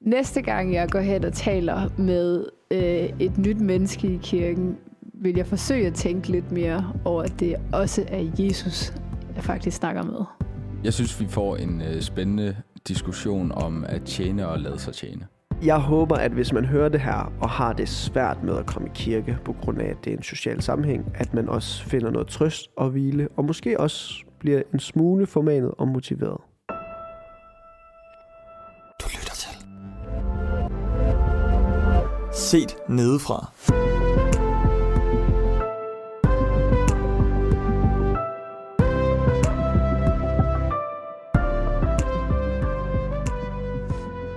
Næste gang jeg går hen og taler med øh, et nyt menneske i kirken, vil jeg forsøge at tænke lidt mere over, at det også er Jesus, jeg faktisk snakker med. Jeg synes, vi får en øh, spændende diskussion om at tjene og lade sig tjene. Jeg håber, at hvis man hører det her og har det svært med at komme i kirke på grund af, at det er en social sammenhæng, at man også finder noget trøst og hvile, og måske også bliver en smule formanet og motiveret. Set nedefra.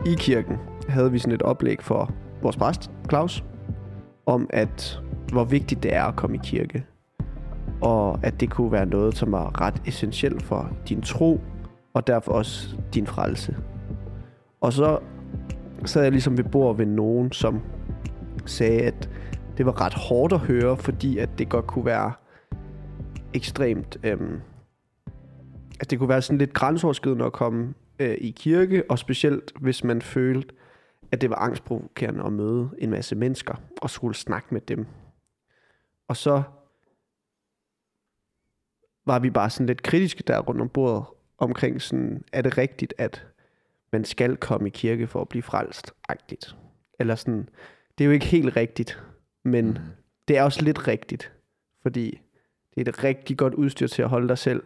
I kirken havde vi sådan et oplæg for vores præst, Claus, om at hvor vigtigt det er at komme i kirke. Og at det kunne være noget, som var ret essentielt for din tro, og derfor også din frelse. Og så sad jeg ligesom ved bord ved nogen, som sagde, at det var ret hårdt at høre, fordi at det godt kunne være ekstremt... Øhm, at det kunne være sådan lidt grænseoverskridende at komme øh, i kirke, og specielt hvis man følte, at det var angstprovokerende at møde en masse mennesker og skulle snakke med dem. Og så var vi bare sådan lidt kritiske der rundt om bordet omkring sådan, er det rigtigt, at man skal komme i kirke for at blive frelst, agtigt. Eller sådan, det er jo ikke helt rigtigt, men mm. det er også lidt rigtigt, fordi det er et rigtig godt udstyr til at holde dig selv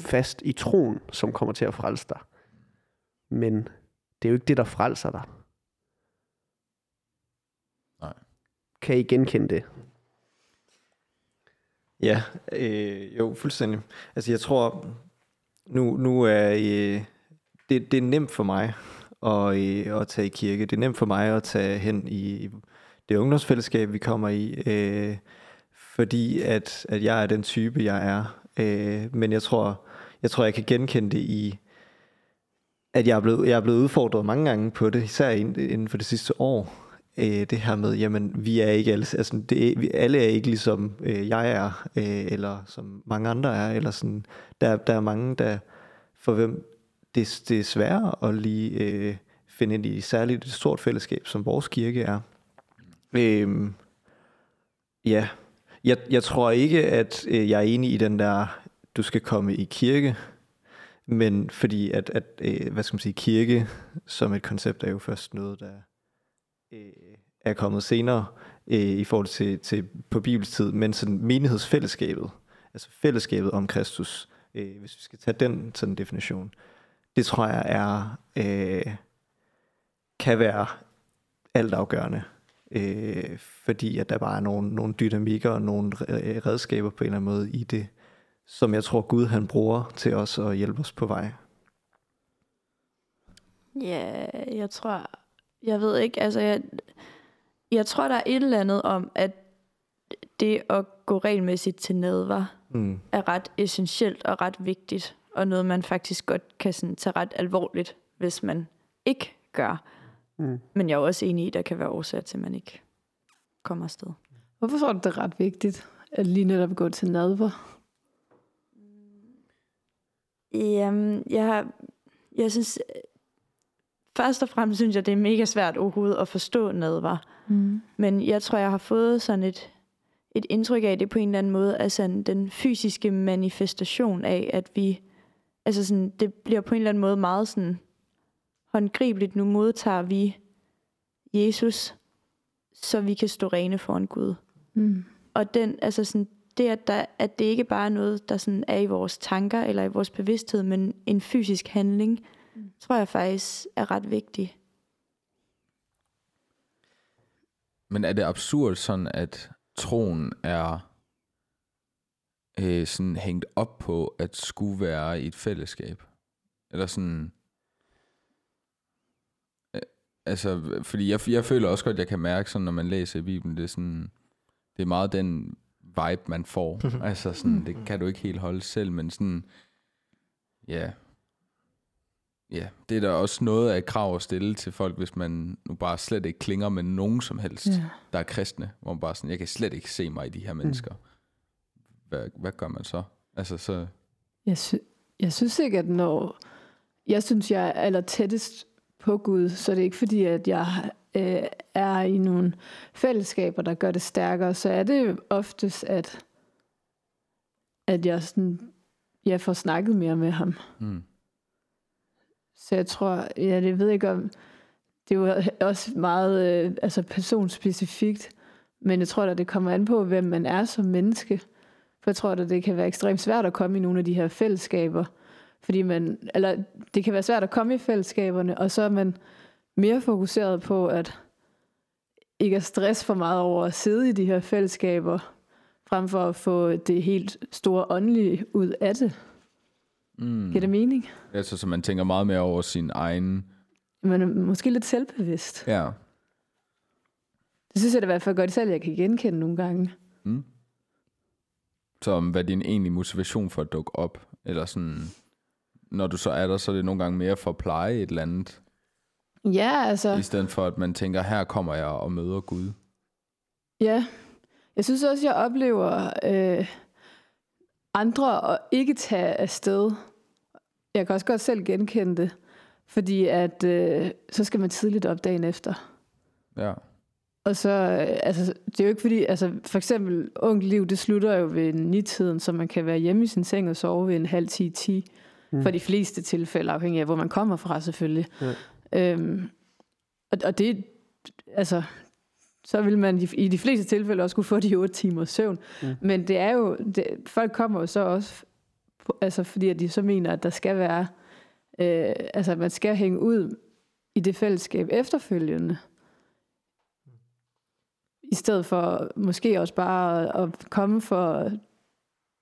fast i troen, som kommer til at frelse dig. Men det er jo ikke det, der frelser dig. Nej. Kan I genkende det? Ja, øh, jo, fuldstændig. Altså jeg tror, nu, nu er øh, det, det er nemt for mig og, øh, og tage i kirke. Det er nemt for mig at tage hen i det ungdomsfællesskab, vi kommer i, øh, fordi at, at jeg er den type, jeg er. Øh, men jeg tror, jeg tror, jeg kan genkende det i, at jeg er blevet, jeg er blevet udfordret mange gange på det, især inden for det sidste år. Øh, det her med, jamen, vi er ikke alle, altså, det, vi, alle er ikke ligesom øh, jeg er, øh, eller som mange andre er, eller sådan, der, der er mange, der, for hvem det, det er sværere at lige øh, finde ind i særligt et stort fællesskab, som vores kirke er. Øh, ja, jeg, jeg tror ikke, at øh, jeg er enig i den der, du skal komme i kirke, men fordi at, at øh, hvad skal man sige, kirke som et koncept er jo først noget, der øh, er kommet senere øh, i forhold til, til på bibelstid, men sådan menighedsfællesskabet, altså fællesskabet om Kristus, øh, hvis vi skal tage den sådan definition, det tror jeg er, øh, kan være altafgørende, øh, fordi at der bare er nogle, nogle dynamikker og nogle redskaber på en eller anden måde i det, som jeg tror Gud han bruger til os at hjælpe os på vej. Ja, jeg tror, jeg ved ikke, altså jeg, jeg tror, der er et eller andet om, at det at gå regelmæssigt til nadver mm. er ret essentielt og ret vigtigt, og noget, man faktisk godt kan sådan tage ret alvorligt, hvis man ikke gør. Mm. Men jeg er også enig i, at der kan være årsager til, at man ikke kommer afsted. Hvorfor tror du, det er ret vigtigt, at lige netop gå til nadver? Jamen, jeg, jeg synes, først og fremmest synes jeg, det er mega svært overhovedet at forstå nadver. Mm. Men jeg tror, jeg har fået sådan et, et indtryk af det på en eller anden måde, altså den fysiske manifestation af, at vi, altså sådan, det bliver på en eller anden måde meget sådan håndgribeligt. Nu modtager vi Jesus, så vi kan stå rene foran Gud. Mm. Og den, altså sådan, det, at, der, at det ikke bare er noget, der sådan er i vores tanker eller i vores bevidsthed, men en fysisk handling, mm. tror jeg faktisk er ret vigtig. Men er det absurd sådan, at troen er øh, sådan hængt op på at skulle være i et fællesskab? Eller sådan... Øh, altså, fordi jeg, jeg føler også godt, at jeg kan mærke, sådan, når man læser i Bibelen, det er sådan... Det er meget den vibe, man får. altså sådan, det kan du ikke helt holde selv, men sådan, ja, ja, det er da også noget af et krav at stille til folk, hvis man nu bare slet ikke klinger med nogen som helst, ja. der er kristne, hvor man bare sådan, jeg kan slet ikke se mig i de her mennesker. Mm. Hvad, hvad gør man så? Altså så... Jeg, sy- jeg synes ikke, at når... Jeg synes, jeg er aller tættest på Gud, så det er ikke fordi, at jeg øh, er i nogle fællesskaber, der gør det stærkere, så er det oftest, at, at jeg, sådan, jeg får snakket mere med ham. Mm. Så jeg tror, ja, det ved jeg ikke om, det er jo også meget øh, altså personspecifikt, men jeg tror at det kommer an på, hvem man er som menneske. For jeg tror at det kan være ekstremt svært at komme i nogle af de her fællesskaber. Fordi man, eller det kan være svært at komme i fællesskaberne, og så er man mere fokuseret på, at ikke at stress for meget over at sidde i de her fællesskaber, frem for at få det helt store åndelige ud af det. Mm. Giver det mening? Altså, så man tænker meget mere over sin egen... Man er måske lidt selvbevidst. Ja. Det synes jeg da i hvert fald godt selv, jeg kan genkende nogle gange. Mm. Så om hvad din egentlige motivation for at dukke op? Eller sådan, når du så er der, så er det nogle gange mere for at pleje et eller andet, Ja, altså... i stedet for at man tænker, her kommer jeg og møder Gud. Ja, jeg synes også, jeg oplever øh, andre at ikke tage afsted. Jeg kan også godt selv genkende det, fordi at øh, så skal man tidligt op dagen efter. Ja. Og så, øh, altså, det er jo ikke fordi, altså for eksempel ungt liv, det slutter jo ved nitiden, så man kan være hjemme i sin seng og sove ved en halv 10-10. Mm. For de fleste tilfælde, afhængig af hvor man kommer fra selvfølgelig. Ja. Øhm, og, og det, altså, så vil man i, de fleste tilfælde også kunne få de 8 timers søvn. Mm. Men det er jo, det, folk kommer jo så også, altså fordi at de så mener, at der skal være, øh, altså at man skal hænge ud i det fællesskab efterfølgende. I stedet for måske også bare at komme for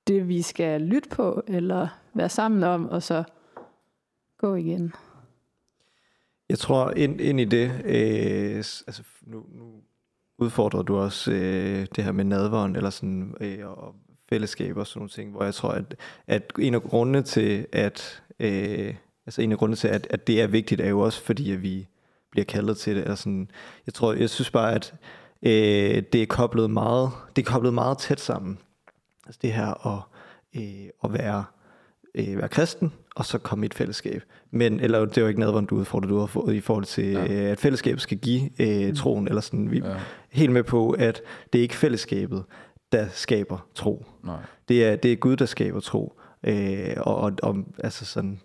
det, vi skal lytte på, eller være sammen om, og så gå igen. Jeg tror, ind, ind i det, øh, altså nu, nu udfordrer du også øh, det her med nadveren, eller sådan, øh, og fællesskab og sådan nogle ting, hvor jeg tror, at, at en af grundene til, at, øh, altså en af grundene til, at, at det er vigtigt, er jo også fordi, at vi bliver kaldet til det. Eller sådan, jeg tror, jeg synes bare, at øh, det er koblet meget, det er koblet meget tæt sammen. Altså det her at, øh, at være, øh, være kristen, og så komme i et fællesskab. Men, eller det er jo ikke noget, hvor du udfordrer du har i forhold til, Ja. øh, at fællesskabet skal give øh, troen, eller sådan. Vi er ja. helt med på, at det er ikke fællesskabet, der skaber tro. Nej. Det er, det er Gud, der skaber tro. Øh, og, og, og altså sådan,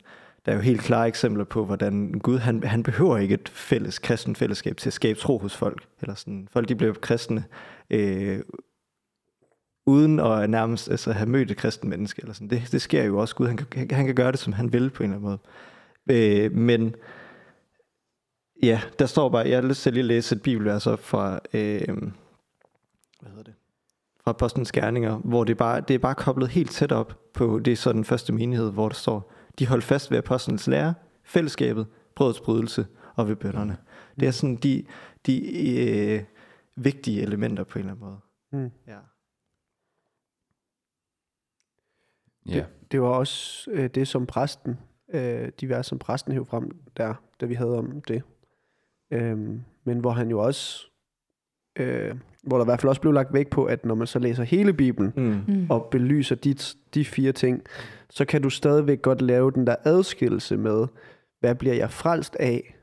der er jo helt klare eksempler på, hvordan Gud, han, han behøver ikke et fælles kristen fællesskab til at skabe tro hos folk. Eller sådan, folk de bliver kristne, øh, uden at nærmest altså, have mødt et kristen menneske. Eller sådan. Det, det sker jo også. Gud, han kan, han kan gøre det, som han vil på en eller anden måde. Øh, men ja, der står bare, jeg har lyst til lige læse et bibelvers altså fra, øh, hvad hedder det? fra Apostlenes Gerninger, hvor det, bare, det er bare koblet helt tæt op på, det er så den første menighed, hvor der står, de holdt fast ved Apostlenes lære, fællesskabet, brødets brydelse og ved bønderne. Det er sådan de, de øh, vigtige elementer på en eller anden måde. Mm. Ja. Ja. Det var også øh, det, som præsten, øh, de vers, som præsten hævde frem der, da vi havde om det. Øhm, men hvor han jo også, øh, hvor der i hvert fald også blev lagt vægt på, at når man så læser hele Bibelen, Mm. Mm. og belyser de, de fire ting, så kan du stadigvæk godt lave den der adskillelse med, hvad bliver jeg frelst af,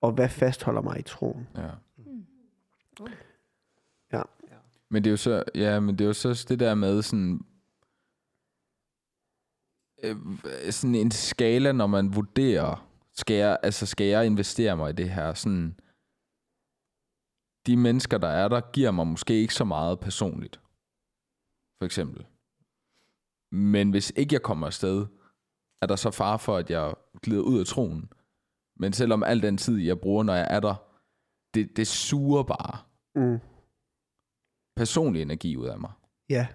og hvad fastholder mig i troen. ja. Ja. Men det er jo så, ja, men det er jo så det der med sådan, øh, sådan en skala, når man vurderer, skal jeg, altså skal jeg investere mig i det her, sådan, de mennesker, der er der, giver mig måske ikke så meget personligt, for eksempel. Men hvis ikke jeg kommer afsted, er der så far for, at jeg glider ud af troen. Men selvom al den tid, jeg bruger, når jeg er der, det, det suger bare Mm. personlig energi ud af mig. Ja.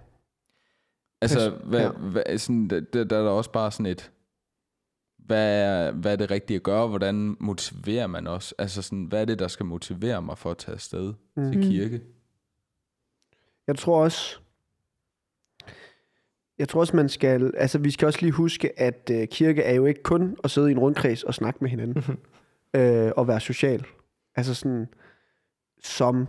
Altså, hvad, ja. hvad, sådan, der, der der er der også bare sådan et, hvad er, hvad er det rigtige at gøre? Hvordan motiverer man også? Altså, sådan, hvad er det, der skal motivere mig for at tage afsted Mm. til kirke? Jeg tror også, jeg tror også, man skal, altså vi skal også lige huske, at øh, kirke er jo ikke kun at sidde i en rundkreds og snakke med hinanden, øh, og være social. Altså sådan, som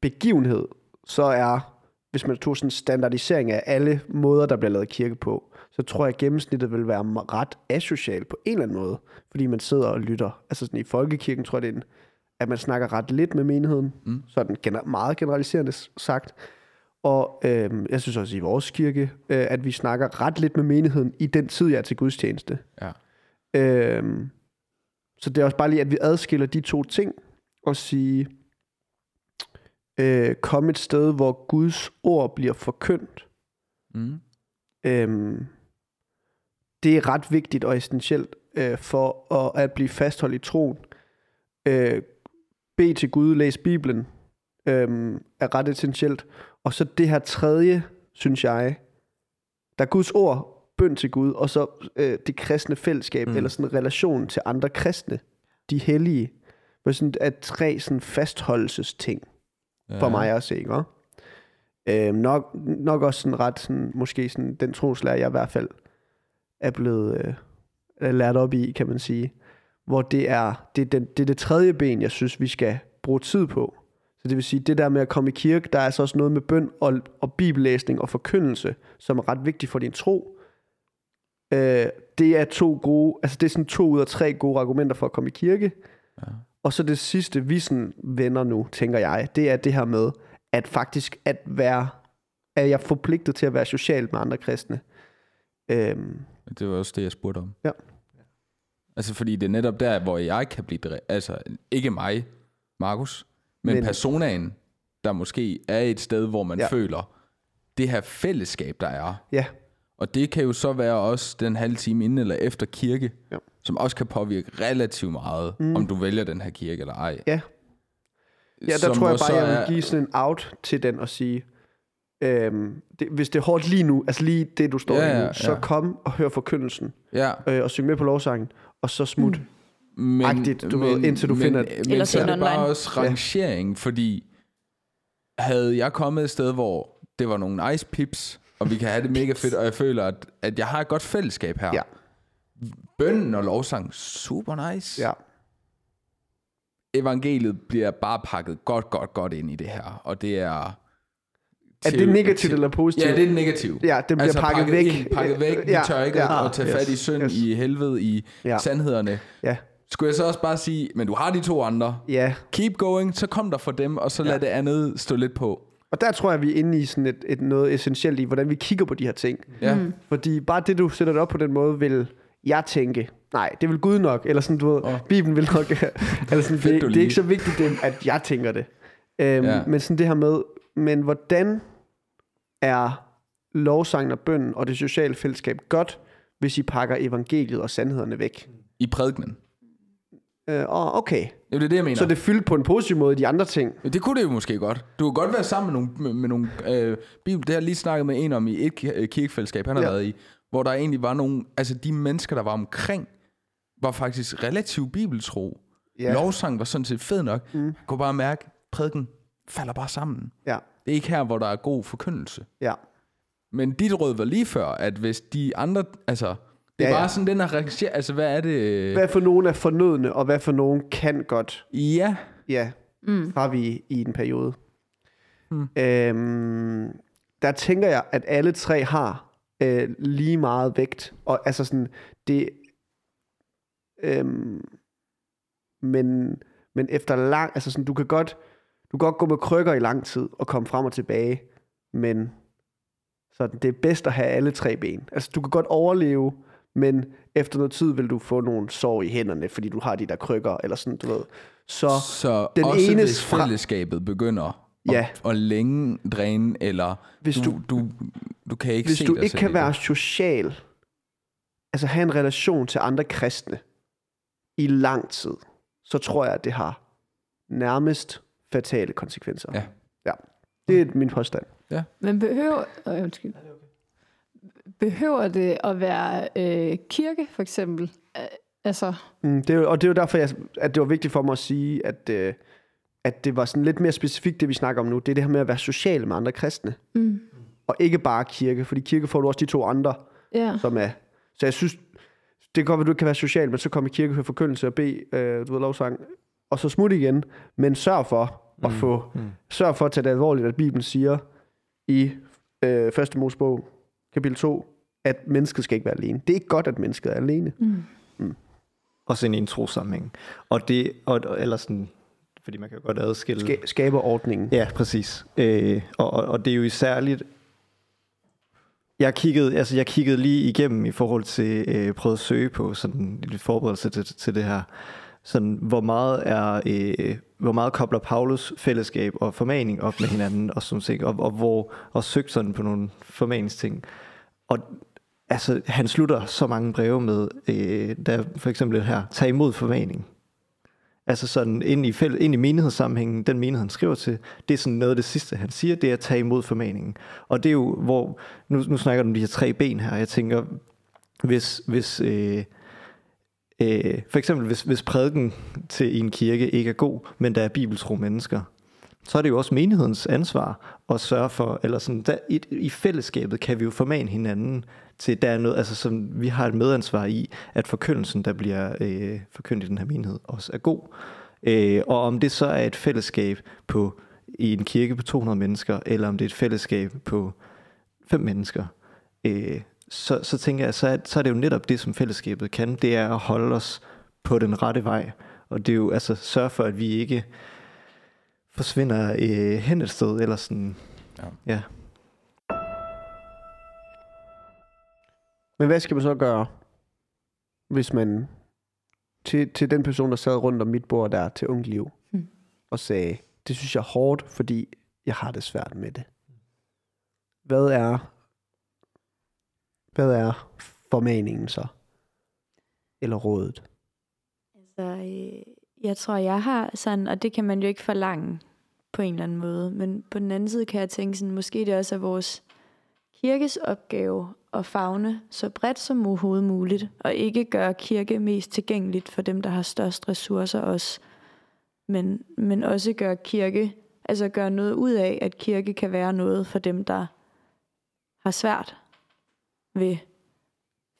begivenhed, så er hvis man tog sådan en standardisering af alle måder, der bliver lavet kirke på, så tror jeg, at gennemsnittet vil være ret asocial på en eller anden måde, fordi man sidder og lytter. Altså sådan i folkekirken tror jeg, det er en, at man snakker ret lidt med menigheden, mm. sådan gener- meget generaliserende sagt. Og øh, jeg synes også i vores kirke, øh, at vi snakker ret lidt med menigheden i den tid, jeg er til gudstjeneste. Ja. Øh, så det er også bare lige, at vi adskiller de to ting og sige, øh, kom et sted, hvor Guds ord bliver forkyndt. Mm. Øhm, det er ret vigtigt og essentielt øh, for at, at blive fastholdt i troen. Øh, bed til Gud, læs Bibelen, øh, er ret essentielt. Og så det her tredje, synes jeg, der er Guds ord, bøn til Gud, og så øh, det kristne fællesskab, mm. eller sådan en relation til andre kristne, de hellige, hvor sådan er tre sådan fastholdelsesting for Ja. mig at se, ikke? Øh, nok, nok også sådan ret, sådan, måske sådan, den troslærer, jeg i hvert fald er blevet øh, er lært op i, kan man sige. Hvor det er, det, er den, det er det tredje ben, jeg synes, vi skal bruge tid på. Så det vil sige, det der med at komme i kirke, der er altså også noget med bøn og, og bibellæsning og forkyndelse, som er ret vigtigt for din tro. Øh, det er to gode, altså det er sådan to ud af tre gode argumenter for at komme i kirke. Ja. Og så det sidste, vi sådan vender nu, tænker jeg, det er det her med, at faktisk at være, er jeg forpligtet til at være social med andre kristne. Øhm, Det var også det, jeg spurgte om. Ja. Altså, fordi det er netop der, hvor jeg kan blive drevet. Altså, ikke mig, Markus, men, Men- personaen, der måske er et sted, hvor man Ja. føler, det her fællesskab, der er. ja, Og det kan jo så være også den halve time inden eller efter kirke, Ja. som også kan påvirke relativt meget, mm. om du vælger den her kirke eller ej. ja. Ja, der Som tror jeg bare, jeg vil give sådan en out til den og sige, øhm, det, hvis det er hårdt lige nu, altså lige det, du står Ja, ja, i nu, ja, så ja. kom og hør forkyndelsen, Ja, øh, og syng med på lovsangen, og så smut. Mm. men, Agtigt, du ved, indtil du men, finder- Men Eller så er det bare også rangering, fordi havde jeg kommet et sted, hvor det var nogle nice pips, og vi kan have det mega fedt, og jeg føler, at, at jeg har et godt fællesskab her. Ja. Bønnen og lovsang, super nice. Ja, Evangeliet bliver bare pakket godt, godt, godt ind i det her, og det er... er det negativt eller positivt? Ja, det er negativt. Ja, det bliver pakket væk. Ind, pakket væk. Vi Ja, tør ikke ja. at tage Yes, fat i synd, yes. i helvede, i Ja. sandhederne. Ja, Skulle jeg så også bare sige, men du har de to andre. ja. Keep going, så kom der for dem, og så lad Ja. det andet stå lidt på. Og der tror jeg, vi er inde i sådan et, et noget essentielt i, hvordan vi kigger på de her ting. Ja. Mm. Fordi bare det, du sætter det op på den måde, vil jeg tænke, nej, det vil Gud nok, eller sådan, du ved, oh. Bibelen vil nok, eller sådan, Fedt, det, det er ikke så vigtigt, det, at jeg tænker det. Øhm, ja. Men sådan det her med, men hvordan er lovsangen og bønden og det sociale fællesskab godt, hvis I pakker evangeliet og sandhederne væk? I prædikenen. Øh, og okay, Ja, det er det, jeg mener. så det er fyldt på en positiv måde de andre ting. Men det kunne det jo måske godt. Du kunne godt være sammen med nogle, med, med nogle øh, bibel. Det har jeg lige snakket med en om i et øh, kirkefællesskab, han har Ja. ja. været i, hvor der egentlig var nogle, altså de mennesker, der var omkring, var faktisk relativt bibeltro. Ja. Ja. Lovsang var sådan set fed nok. Mm. Kunne bare mærke, prædiken falder bare sammen. Ja, Det er ikke her, hvor der er god forkyndelse. ja, Men dit råd var lige før, at hvis de andre, altså, det er Ja, ja, bare sådan den her rangering, altså hvad er det? hvad for nogen er fornødne, og hvad for nogen kan godt Ja, Ja, Mm. har vi i en periode. Mm. Øhm, der tænker jeg, at alle tre har øh, lige meget vægt. Og altså sådan, det... Øhm, men, men efter lang... Altså sådan, du kan godt... Du kan godt gå med krykker i lang tid og komme frem og tilbage, men sådan, det er bedst at have alle tre ben. Altså, du kan godt overleve, men efter noget tid vil du få nogle sår i hænderne, fordi du har de der krykker, eller sådan, du ved. Så så den også enes hvis fællesskabet begynder at, Ja. at længe dræne, eller Hvis du, du- du, du kan ikke hvis se du dig ikke kan være social, altså have en relation til andre kristne i lang tid, så tror jeg, at det har nærmest fatale konsekvenser. Ja. ja. Det er min påstand. Men behøver... Øh, undskyld. Behøver det at være øh, kirke, for eksempel? Altså, Mm, det er, og det er jo derfor, jeg, at det var vigtigt for mig at sige, at, øh, at det var sådan lidt mere specifikt, det vi snakker om nu. Det er det her med at være social med andre kristne. mm, Og ikke bare kirke, fordi kirke får du også de to andre, ja. som er... Så jeg synes, det kan godt være, du ikke kan være social, men så kom i kirke for forkyndelse og bede, øh, du ved, lovsang, og så smut igen. Men sørg for at få, Mm. sørg for at tage det alvorligt, at Bibelen siger, i øh, første Mosebog, kapitel 2, at mennesket skal ikke være alene. Det er ikke godt, at mennesket er alene. Mm. Også ind i en trosammenhæng. Og det, og, eller sådan, fordi man kan jo godt adskille... Ska- skaber ordningen. Ja, præcis. Øh, og, og, og det er jo særligt... Jeg kiggede, altså jeg kiggede lige igennem i forhold til, øh, prøvede at søge på sådan lidt forberedelse til, til det her. Sådan, hvor meget er, øh, hvor meget kobler Paulus fællesskab og formaning op med hinanden og sådan ting, og, og hvor og søgt sådan på nogle formaningsting. Og altså, han slutter så mange breve med, øh, der for eksempel her, tag imod formaning. Altså sådan ind i, fæld, ind i menighedssammenhængen, den menighed han skriver til, det er sådan noget af det sidste, han siger, det er at tage imod formaningen. Og det er jo, hvor, nu, nu snakker du om de her tre ben her, jeg tænker, hvis, hvis øh, øh, for eksempel hvis, hvis prædiken til en kirke ikke er god, men der er bibeltro mennesker, så er det jo også menighedens ansvar at sørge for, eller sådan, der, i, i fællesskabet kan vi jo formane hinanden til, der er noget, altså som vi har et medansvar i, at forkyndelsen, der bliver øh, forkyndt i den her menighed, også er god. Øh, og om det så er et fællesskab på i en kirke på 200 mennesker, eller om det er et fællesskab på fem mennesker, øh, så, så tænker jeg, så er, så er det jo netop det, som fællesskabet kan, det er at holde os på den rette vej. Og det er jo altså sørge for, at vi ikke forsvinder øh, hen et sted, eller sådan, Ja. ja. Men hvad skal man så gøre, hvis man til, til den person, der sad rundt om mit bord der til ung liv, Hmm. og sagde, det synes jeg er hårdt, fordi jeg har det svært med det. Hvad er, hvad er formaningen så? Eller rådet? Altså, øh, jeg tror, jeg har sådan, og det kan man jo ikke forlange på en eller anden måde, men på den anden side kan jeg tænke sådan, måske det også er vores kirkes opgave at fagne så bredt som overhovedet muligt, og ikke gøre kirke mest tilgængeligt for dem, der har størst ressourcer også, men, men også gøre kirke, altså gøre noget ud af, at kirke kan være noget for dem, der har svært ved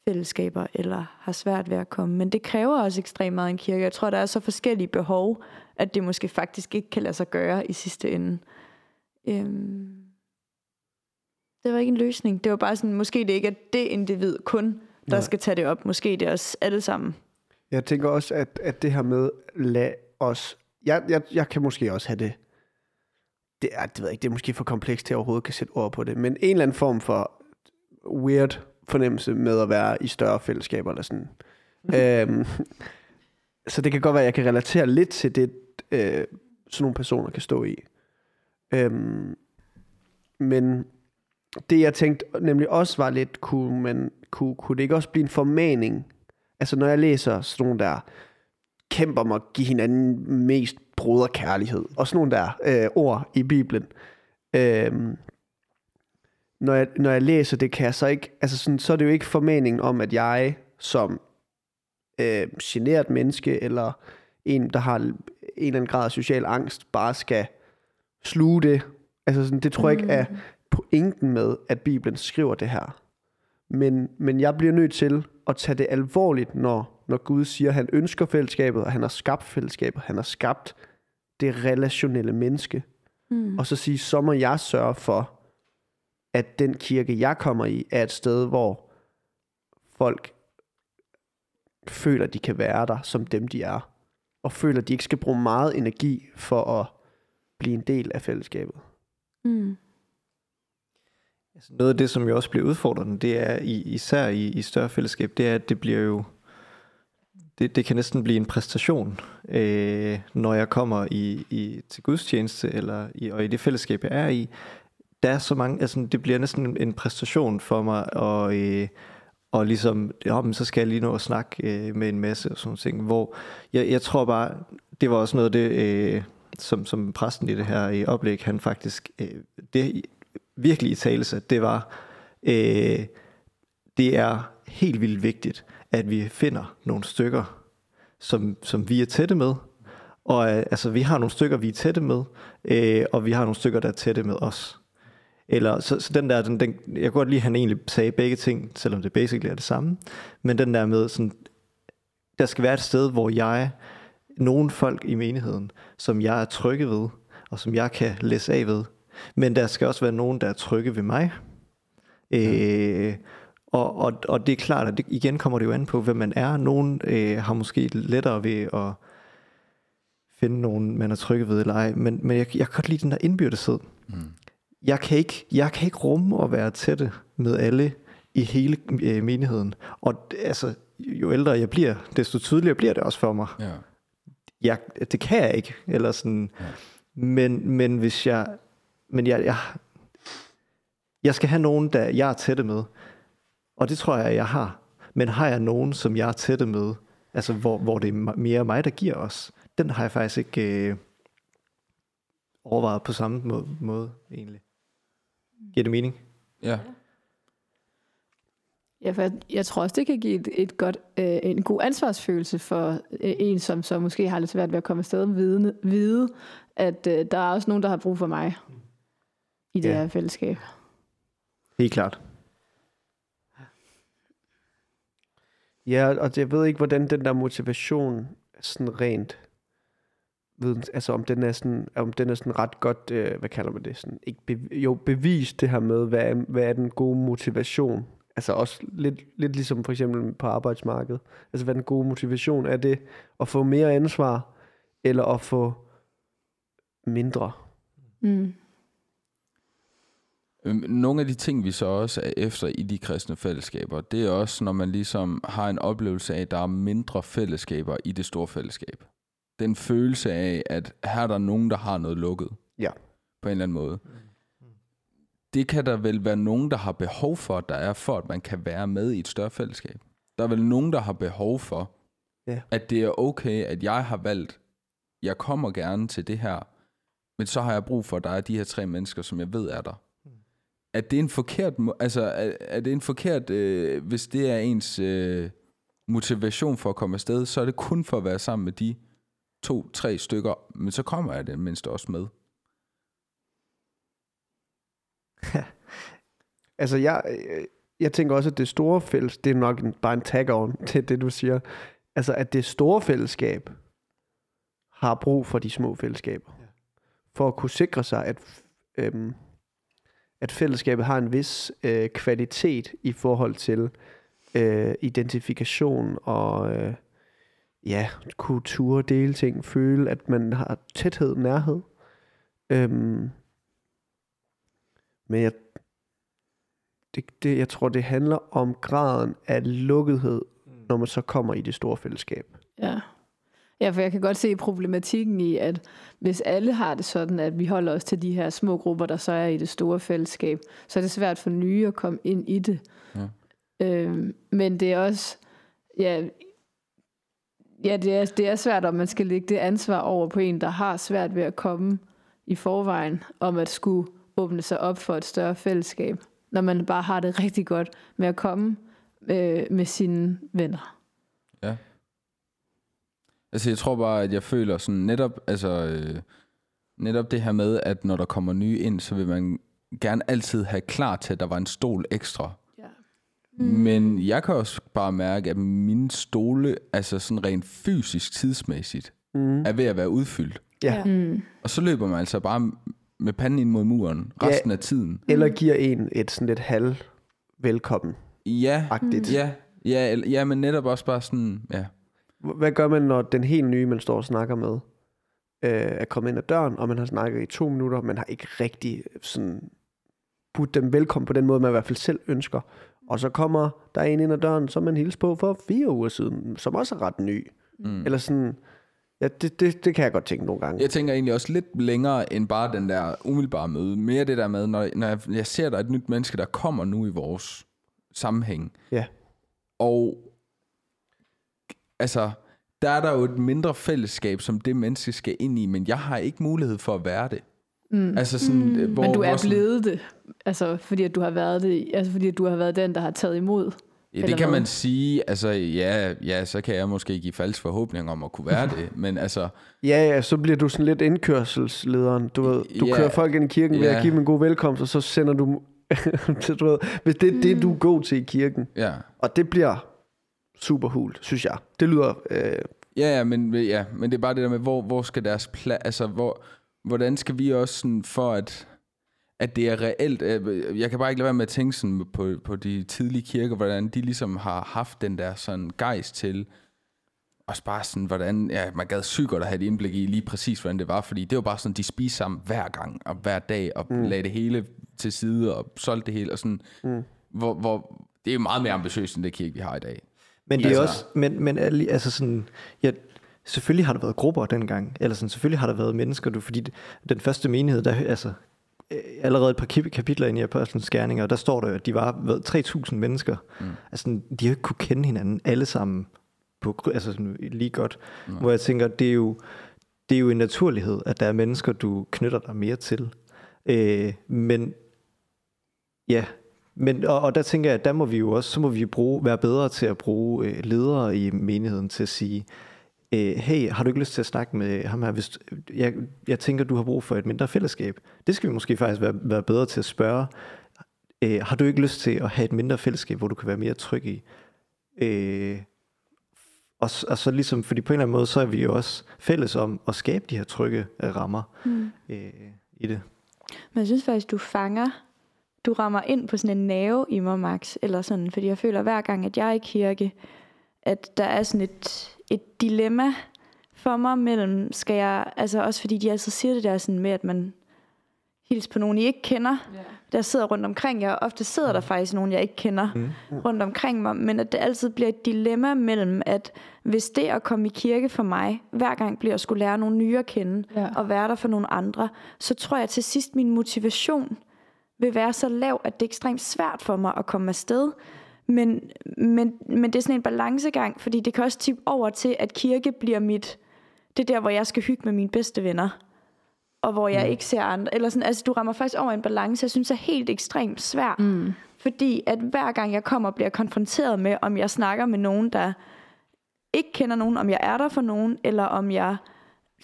fællesskaber, eller har svært ved at komme. Men det kræver også ekstremt meget en kirke. Jeg tror, der er så forskellige behov, at det måske faktisk ikke kan lade sig gøre i sidste ende. Øhm. Det var ikke en løsning. Det var bare sådan, måske det ikke er det individ kun, der Nej. skal tage det op. Måske det er os alle sammen. Jeg tænker også, at, at det her med, lad os... Jeg, jeg, jeg kan måske også have det... Det er, det ved jeg ikke, det er måske for komplekst til at overhovedet kan sætte ord på det, men en eller anden form for weird fornemmelse med at være i større fællesskaber eller sådan. øhm, så det kan godt være, at jeg kan relatere lidt til det, øh, sådan nogle personer kan stå i. Øhm, men det jeg tænkte nemlig også var lidt, kunne, man, kunne, kunne det ikke også blive en formaning Altså når jeg læser sådan nogle der kæmper om at give hinanden mest broderkærlighed, og sådan nogle der øh, ord i Bibelen, øh, når, jeg, når jeg læser det, kan jeg så ikke, altså sådan, så er det jo ikke formaningen om, at jeg som øh, generet menneske, eller en, der har en eller anden grad af social angst, bare skal sluge det. Altså sådan, det tror jeg ikke er pointen med, at Bibelen skriver det her. Men, men jeg bliver nødt til at tage det alvorligt, når, når Gud siger, at han ønsker fællesskabet, og han har skabt fællesskabet, han har skabt det relationelle menneske. Mm. Og så sige, så må jeg sørge for, at den kirke, jeg kommer i, er et sted, hvor folk føler, de kan være der, som dem de er. Og føler, at de ikke skal bruge meget energi for at blive en del af fællesskabet. Mm. Altså noget af det, som jo også bliver udfordrende, det er i, især i, i større fællesskab, det er, at det bliver jo, det, det kan næsten blive en præstation, øh, når jeg kommer i, i, til gudstjeneste, eller i, og i det fællesskab, jeg er i. Der er så mange, altså det bliver næsten en, en præstation for mig, og, øh, og ligesom, ja, men så skal jeg lige nå at snakke øh, med en masse og sådan ting, hvor jeg, jeg tror bare, det var også noget af det, øh, som, som præsten i det her i oplæg, han faktisk, øh, det virkelig i talelse, det var, øh, det er helt vildt vigtigt, at vi finder nogle stykker, som, som vi er tætte med. Og øh, altså, vi har nogle stykker, vi er tætte med, øh, og vi har nogle stykker, der er tætte med os. Eller, så, så den der, den, den, jeg kunne godt lide, at han egentlig sagde begge ting, selvom det basically er det samme. Men den der med, sådan, der skal være et sted, hvor jeg, nogle folk i menigheden, som jeg er trygge ved, og som jeg kan læse af ved, Men der skal også være nogen, der er trygge ved mig. Øh, og, og, og det er klart, at det, igen kommer det jo an på, hvem man er. Nogen øh, har måske lettere ved at finde nogen, man er trygge ved eller ej. Men, men jeg, jeg kan godt lide den der indbyrdeshed. Mm. Jeg kan, ikke, jeg kan ikke rumme at være tætte med alle i hele øh, menigheden. Og altså, jo ældre jeg bliver, desto tydeligere bliver det også for mig. Ja. Jeg, det kan jeg ikke. Eller sådan. Ja. Men, men hvis jeg... Men jeg, jeg, jeg skal have nogen, der jeg er tætte med. Og det tror jeg, jeg har. Men har jeg nogen, som jeg er tætte med, altså hvor, hvor det er me- mere mig, der giver os, den har jeg faktisk ikke øh, overvejet på samme måde, måde egentlig. Giver det mening? ja. Ja, for jeg, jeg tror også, det kan give et, et godt, øh, en god ansvarsfølelse for øh, en, som så måske har lidt svært ved at komme afsted med vide, vide at øh, der er også nogen, der har brug for mig i det Ja. her fællesskab. Helt klart. Ja, og det, jeg ved ikke, hvordan den der motivation sådan rent ved, altså om den er sådan, om den er sådan ret godt, øh, hvad kalder man det, sådan, ikke bev- jo, bevist det her med, hvad er, hvad er den gode motivation? Altså også lidt, lidt ligesom for eksempel på arbejdsmarkedet. Altså hvad er den gode motivation? Er det at få mere ansvar, eller at få mindre? Mm. Øhm, Nogle af de ting, vi så også er efter i de kristne fællesskaber, det er også, når man ligesom har en oplevelse af, at der er mindre fællesskaber i det store fællesskab. Den følelse af, at her er der nogen, der har noget lukket. Ja. På en eller anden måde. Det kan der vel være nogen, der har behov for, at der er for, at man kan være med i et større fællesskab. Der er vel nogen, der har behov for, Ja. at det er okay, at jeg har valgt, jeg kommer gerne til det her, men så har jeg brug for, at der er de her tre mennesker, som jeg ved er der er det en forkert, må- altså er, er det en forkert, øh, hvis det er ens øh, motivation for at komme afsted, så er det kun for at være sammen med de to, tre stykker, men så kommer jeg det mindst også med. Altså, jeg, jeg tænker også, at det store fælles, det er nok en, bare en tag-on til det, du siger. Altså, at det store fællesskab har brug for de små fællesskaber. Ja. For at kunne sikre sig, at, øhm, at fællesskabet har en vis øh, kvalitet i forhold til øh, identifikation og øh, ja, kultur, dele ting, føle, at man har tæthed, nærhed. Øhm, men jeg det, det, jeg tror, det handler om graden af lukkethed, når man så kommer i det store fællesskab. Ja. Ja, for jeg kan godt se problematikken i, at hvis alle har det sådan, at vi holder os til de her små grupper, der så er i det store fællesskab, så er det svært for nye at komme ind i det. Ja. Øhm, men det er også, ja, ja det, er, det er svært, om man skal lægge det ansvar over på en, der har svært ved at komme i forvejen, om at skulle åbne sig op for et større fællesskab, når man bare har det rigtig godt med at komme øh, med sine venner. Ja. Altså jeg tror bare, at jeg føler sådan netop, altså øh, netop det her med, at når der kommer nye ind, så vil man gerne altid have klar til, at der var en stol ekstra. Ja. Mm. Men jeg kan også bare mærke, at mine stole, altså sådan rent fysisk tidsmæssigt, Mm. er ved at være udfyldt. Ja. Mm. Og så løber man altså bare med panden ind mod muren Ja. resten af tiden. Eller giver en et sådan lidt halv velkommen Ja, agtigt. ja, ja, eller- ja, men netop også bare sådan, ja. Hvad gør man, når den helt nye, man står og snakker med, øh, er kommet ind ad døren, og man har snakket i to minutter, man har ikke rigtig sådan budt dem velkommen på den måde, man i hvert fald selv ønsker. Og så kommer der en ind ad døren, som man hilste på for fire uger siden, som også er ret ny. Mm. Eller sådan, ja, det, det, det kan jeg godt tænke nogle gange. Jeg tænker egentlig også lidt længere end bare den der umiddelbare møde. Mere det der med, når, når jeg, jeg ser, der er et nyt menneske, der kommer nu i vores sammenhæng. Ja. Og altså, der er der jo et mindre fællesskab, som det menneske skal ind i, men jeg har ikke mulighed for at være det. Mm. Altså sådan, mm. hvor, Men du hvor er sådan- blevet det, altså fordi at du har været det, altså fordi at du har været den, der har taget imod. Ja, det kan hvad? man sige. Altså, ja, ja, så kan jeg måske give falsk forhåbning om at kunne være det. Men altså, Ja, ja, så bliver du sådan lidt indkørselslederen. Du, ved, du Ja. kører folk ind i kirken ved Ja. at give dem en god velkomst, og så sender du... du ved, hvis det er det, du er god til i kirken. ja. Og det bliver super hult, synes jeg. Det lyder... Øh, Ja, ja, men, ja, men det er bare det der med, hvor, hvor skal deres plads, altså hvor, hvordan skal vi også sådan for at, at det er reelt. øh, Jeg kan bare ikke lade være med at tænke sådan på, på de tidlige kirker, hvordan de ligesom har haft den der sådan gejst til, også bare sådan, hvordan, ja, man gad sygt godt at have et indblik i lige præcis, hvordan det var, fordi det var bare sådan, de spiste sammen hver gang, og hver dag, og mm. lagde det hele til side, og solgte det hele, og sådan, mm. hvor, hvor, det er jo meget mere ambitiøst, end det kirke, vi har i dag. Men det er Altså- også, men, men altså sådan, ja, selvfølgelig har der været grupper dengang, eller sådan, selvfølgelig har der været mennesker, du, fordi den første menighed, der, altså, øh, allerede et par kap- kapitler ind i Apostlenes Gerninger, der står der, jo, at de var hvad, 3.000 mennesker. Mm. Altså, de har jo ikke kunne kende hinanden alle sammen på, altså sådan, lige godt. Mm. Hvor jeg tænker, det er jo, det er jo en naturlighed, at der er mennesker, du knytter dig mere til. Øh, men ja, men, og, og der tænker jeg, at der må vi jo også, så må vi bruge, være bedre til at bruge øh, ledere i menigheden til at sige, øh, hey, har du ikke lyst til at snakke med ham her? Hvis, jeg, jeg tænker, du har brug for et mindre fællesskab. Det skal vi måske faktisk være, være bedre til at spørge. Øh, har du ikke lyst til at have et mindre fællesskab, hvor du kan være mere tryg i? Øh, og, og så ligesom, fordi på en eller anden måde, så er vi jo også fælles om at skabe de her trygge øh, rammer Mm. øh, i det. Men jeg synes faktisk, du fanger, du rammer ind på sådan en nerve i mig, Max, eller sådan, fordi jeg føler hver gang, at jeg er i kirke, at der er sådan et, et dilemma for mig mellem, skal jeg, altså også fordi de altid siger det der sådan med, at man hilser på nogen, I ikke kender, Ja. der sidder rundt omkring jer. Ofte sidder der faktisk nogen, jeg ikke kender Mm. rundt omkring mig, men at det altid bliver et dilemma mellem, at hvis det at komme i kirke for mig, hver gang bliver at skulle lære nogle nye at kende, Ja. og være der for nogle andre, så tror jeg til sidst, min motivation vil være så lav, at det er ekstremt svært for mig at komme afsted. Men, men, men det er sådan en balancegang, fordi det kan også tippe over til, at kirke bliver mit... Det er der, hvor jeg skal hygge med mine bedste venner og hvor jeg mm. ikke ser andre. Eller sådan, altså, du rammer faktisk over en balance, jeg synes er helt ekstremt svær. Mm. Fordi at hver gang jeg kommer og bliver konfronteret med, om jeg snakker med nogen, der ikke kender nogen, om jeg er der for nogen, eller om jeg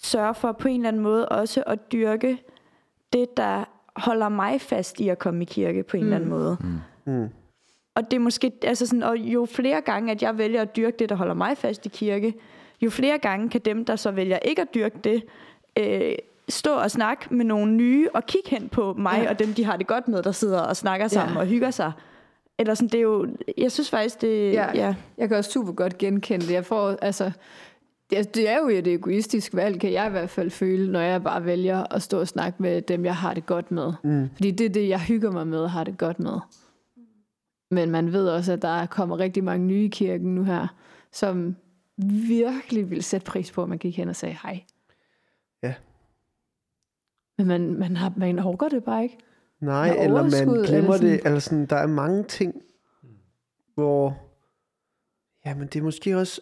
sørger for på en eller anden måde også at dyrke det, der holder mig fast i at komme i kirke på en mm. eller anden måde. Mm. Og det er måske, altså sådan, og jo flere gange, at jeg vælger at dyrke det, der holder mig fast i kirke, jo flere gange kan dem, der så vælger ikke at dyrke det, øh, stå og snakke med nogle nye, og kigge hen på mig, Ja. og dem, de har det godt med, der sidder og snakker sammen Ja. og hygger sig. Eller sådan, det er jo, jeg synes faktisk, det, Ja. ja. ja. Jeg kan også super godt genkende det. Jeg får, altså, det, det er jo et egoistisk valg, kan jeg i hvert fald føle, når jeg bare vælger at stå og snakke med dem, jeg har det godt med. Mm. Fordi det er det, jeg hygger mig med og har det godt med. Men man ved også, at der kommer rigtig mange nye i kirken nu her, som virkelig vil sætte pris på, at man gik hen og sagde hej. Ja. Men man, man, har, man overgår det bare ikke. Nej, Med eller man glemmer eller det. Eller sådan, der er mange ting, hvor... Jamen, det er måske også...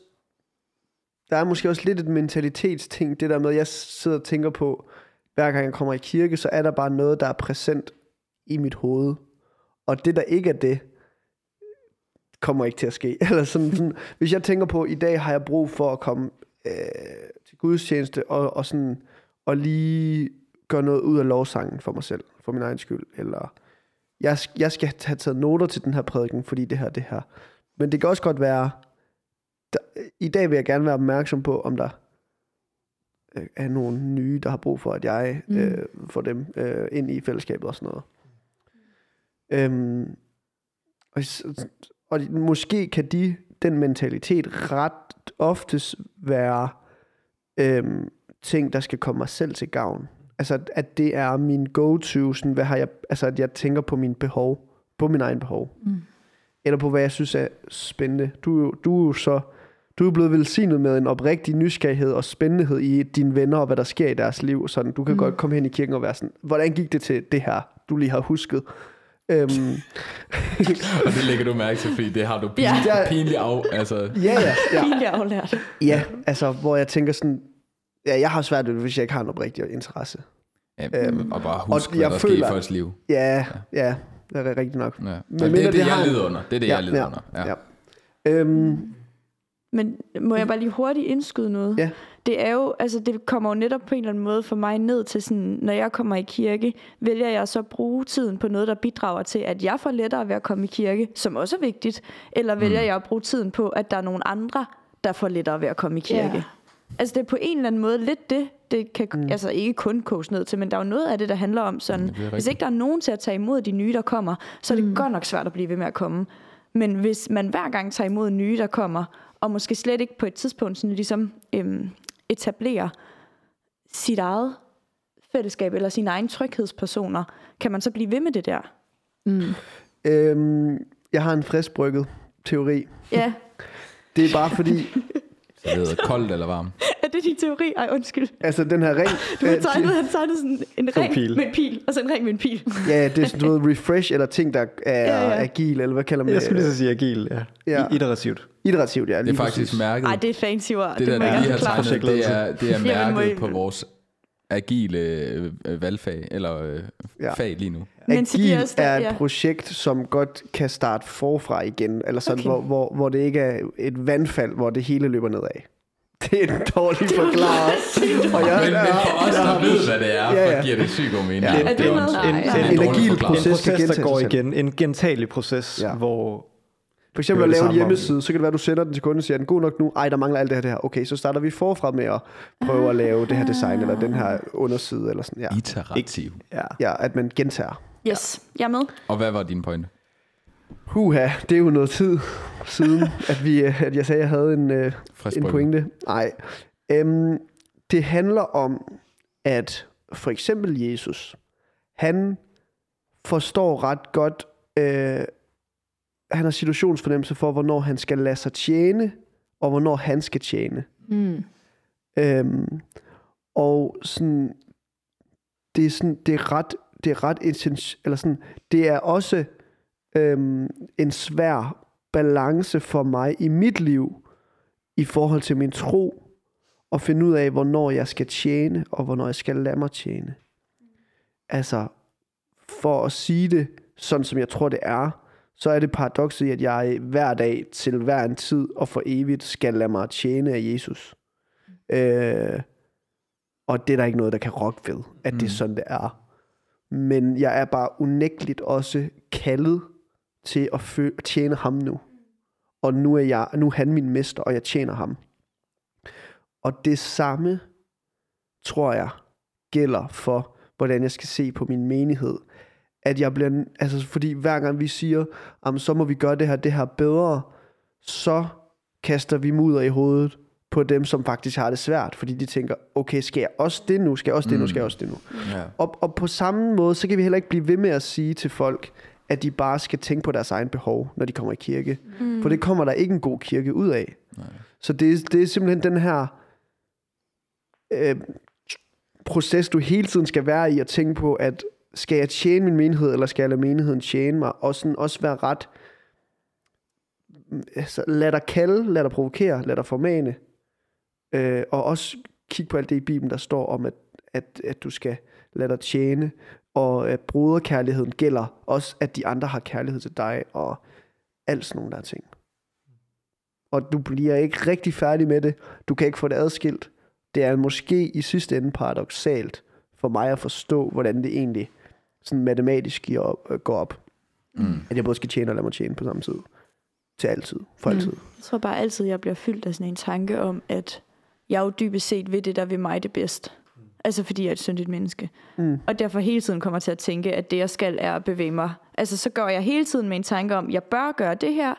Der er måske også lidt et mentalitetsting, det der med, jeg sidder og tænker på, hver gang jeg kommer i kirke, så er der bare noget, der er præsent i mit hoved. Og det, der ikke er det, kommer ikke til at ske. Eller sådan, sådan, hvis jeg tænker på, at i dag har jeg brug for at komme øh, til gudstjeneste og, og, sådan, og lige gøre noget ud af lovsangen for mig selv, for min egen skyld. Eller jeg, jeg skal have taget noter til den her prædiken, fordi det her, det her. Men det kan også godt være, der, i dag vil jeg gerne være opmærksom på, om der øh, er nogle nye, der har brug for, at jeg Mm. øh, får dem øh, ind i fællesskabet og sådan noget. Øhm, og, og måske kan de, den mentalitet ret oftest være øhm, ting, der skal komme mig selv til gavn. Altså, at- det er min go-to, sådan, hvad har jeg, altså, at jeg tænker på mine behov, på min egen behov. Mm. Eller på, hvad jeg synes er spændende. Du, du er jo så, du er blevet velsignet med en oprigtig nysgerrighed og spændighed i dine venner og hvad der sker i deres liv. Sådan, du kan mm. godt komme hen i kirken og være sådan, hvordan gik det til det her, du lige har husket? Øhm, Og det lægger du mærke til, fordi det har du Ja. pinligt, Ja. pinligt af. Altså, ja, ja, ja. Pinligt aflært. Ja, altså, hvor jeg tænker sådan, ja, jeg har svært ved det, hvis jeg ikke har en oprigtig interesse. ja, Øhm, og bare og husk, hvad jeg der sker i føler- folks liv. Ja, ja, det er rigtigt nok. Ja. Men Og det er det, det jeg har lider under. Det er det, Ja, jeg lider ja, under. Ja. ja. Øhm, Men må jeg bare lige hurtigt indskyde noget? Ja. Det er jo, altså det kommer jo netop på en eller anden måde for mig ned til sådan, når jeg kommer i kirke, vælger jeg så at bruge tiden på noget, der bidrager til, at jeg får lettere ved at komme i kirke, som også er vigtigt, eller vælger Mm. jeg at bruge tiden på, at der er nogle andre, der får lettere ved at komme i kirke? Ja. Altså det er på en eller anden måde lidt det, det kan mm. altså ikke kun koges ned til, men der er jo noget af det, der handler om sådan, er hvis ikke der er nogen til at tage imod de nye, der kommer, så er det mm. godt nok svært at blive ved med at komme. Men hvis man hver gang tager imod nye, der kommer, og måske slet ikke på et tidspunkt sådan ligesom øhm, etablerer sit eget fællesskab eller sine egne tryghedspersoner, kan man så blive ved med det der? Mm. Øhm, jeg har en friskbrygget teori. Ja, Det er bare fordi, Så det hedder koldt eller varmt. er det din teori? Ej, undskyld. altså den her ring... Du har øh, tegnet, han tegnede sådan en ring pil. med en pil, og så en ring med en pil. Ja, det er sådan noget refresh, eller ting, der er Ja, ja. agil, eller hvad kalder man Jeg det? skulle lige så sige agil, ja. Ja. ja. Iterativt. Iterativt, ja. Det er lige faktisk præcis. mærket. Ej, det er fancy ord. det, der, må der jeg lige har tegnet, det er, det er mærket på vores agile øh, valgfag, eller øh, Ja. fag lige nu. Men Agil os det- er et ja. projekt, som godt kan starte forfra igen, eller sådan, Okay. hvor, hvor, hvor det ikke er et vandfald, hvor det hele løber nedad. Det er en dårlig forklaret. Og jeg, Men, men for os, der ved, hvad det er, Ja, ja. giver det sygt god mening. Ja. Det- Er det en- en- en dårlig En agil forklaring. proces. En proces, der går igen. En gentagelig proces, ja. hvor... For eksempel at lave en om- hjemmeside, så kan det være, at du sender den til kunden og siger, er den god nok nu? Ej, der mangler alt det her, det her. Okay, så starter vi forfra med at prøve at lave det her design, eller den her underside, eller sådan, ja. Iterativ. Ja. Ja, at man gentager. Yes, jeg er med. Og hvad var din pointe? Huha, det er jo noget tid siden, at, vi, øh, at jeg sagde, at jeg havde en, øh, Frisk en pointe. Nej. Øhm, det handler om, at for eksempel Jesus, han forstår ret godt, øh, han har situationsfornemmelse for, hvornår han skal lade sig tjene, og hvornår han skal tjene. Mm. Øhm, og sådan, det er sådan, det er ret, det er ret essens, eller sådan, det er også øhm, en svær balance for mig i mit liv, i forhold til min tro, at finde ud af, hvornår jeg skal tjene, og hvornår jeg skal lade mig tjene. Altså, for at sige det, sådan som jeg tror, det er, så er det paradokset i, at jeg hver dag til hver en tid og for evigt skal lade mig tjene af Jesus. Øh, og det er der ikke noget, der kan rokke ved, at mm. det er Mm. sådan, det er. Men jeg er bare unægteligt også kaldet til at fø- tjene ham nu. Og nu er, jeg, nu er han min mester, og jeg tjener ham. Og det samme, tror jeg, gælder for, hvordan jeg skal se på min menighed. At jeg bliver, altså fordi hver gang vi siger, "Jamen, så må vi gøre det her, det her bedre, så kaster vi mudder i hovedet på dem, som faktisk har det svært, fordi de tænker, okay, skal jeg også det nu, skal jeg også det nu, skal jeg også det nu. Ja. Og, og på samme måde, så kan vi heller ikke blive ved med at sige til folk, at de bare skal tænke på deres egen behov, når de kommer i kirke. Mm. For det kommer der ikke en god kirke ud af. Nej. Så det, er- det er simpelthen den her øh, proces, du hele tiden skal være i at tænke på, at skal jeg tjene min menighed, eller skal jeg lade menigheden tjene mig? Og sådan også være ret... Mm, altså, lad dig kalde, lad dig provokere, lad dig formane. Øh, og også kig på alt det i Bibelen, der står om, at, at, at du skal lade dig tjene, og at broderkærligheden gælder også, at de andre har kærlighed til dig, og alt sådan nogle der ting. Og du bliver ikke rigtig færdig med det. Du kan ikke få det adskilt. Det er måske i sidste ende paradoxalt for mig at forstå, hvordan det egentlig sådan matematisk giver op, øh, går op. Mm. At jeg både skal tjene og lade mig tjene på samme tid. Til altid. For Mm. altid. Jeg tror bare altid, jeg bliver fyldt af sådan en tanke om, at jeg jo dybest set ved det, der ved mig det bedst. Altså fordi jeg er et syndigt menneske. Mm. Og derfor hele tiden kommer til at tænke, at det jeg skal er at bevæge mig. Altså så går jeg hele tiden med en tanke om, jeg bør gøre det her.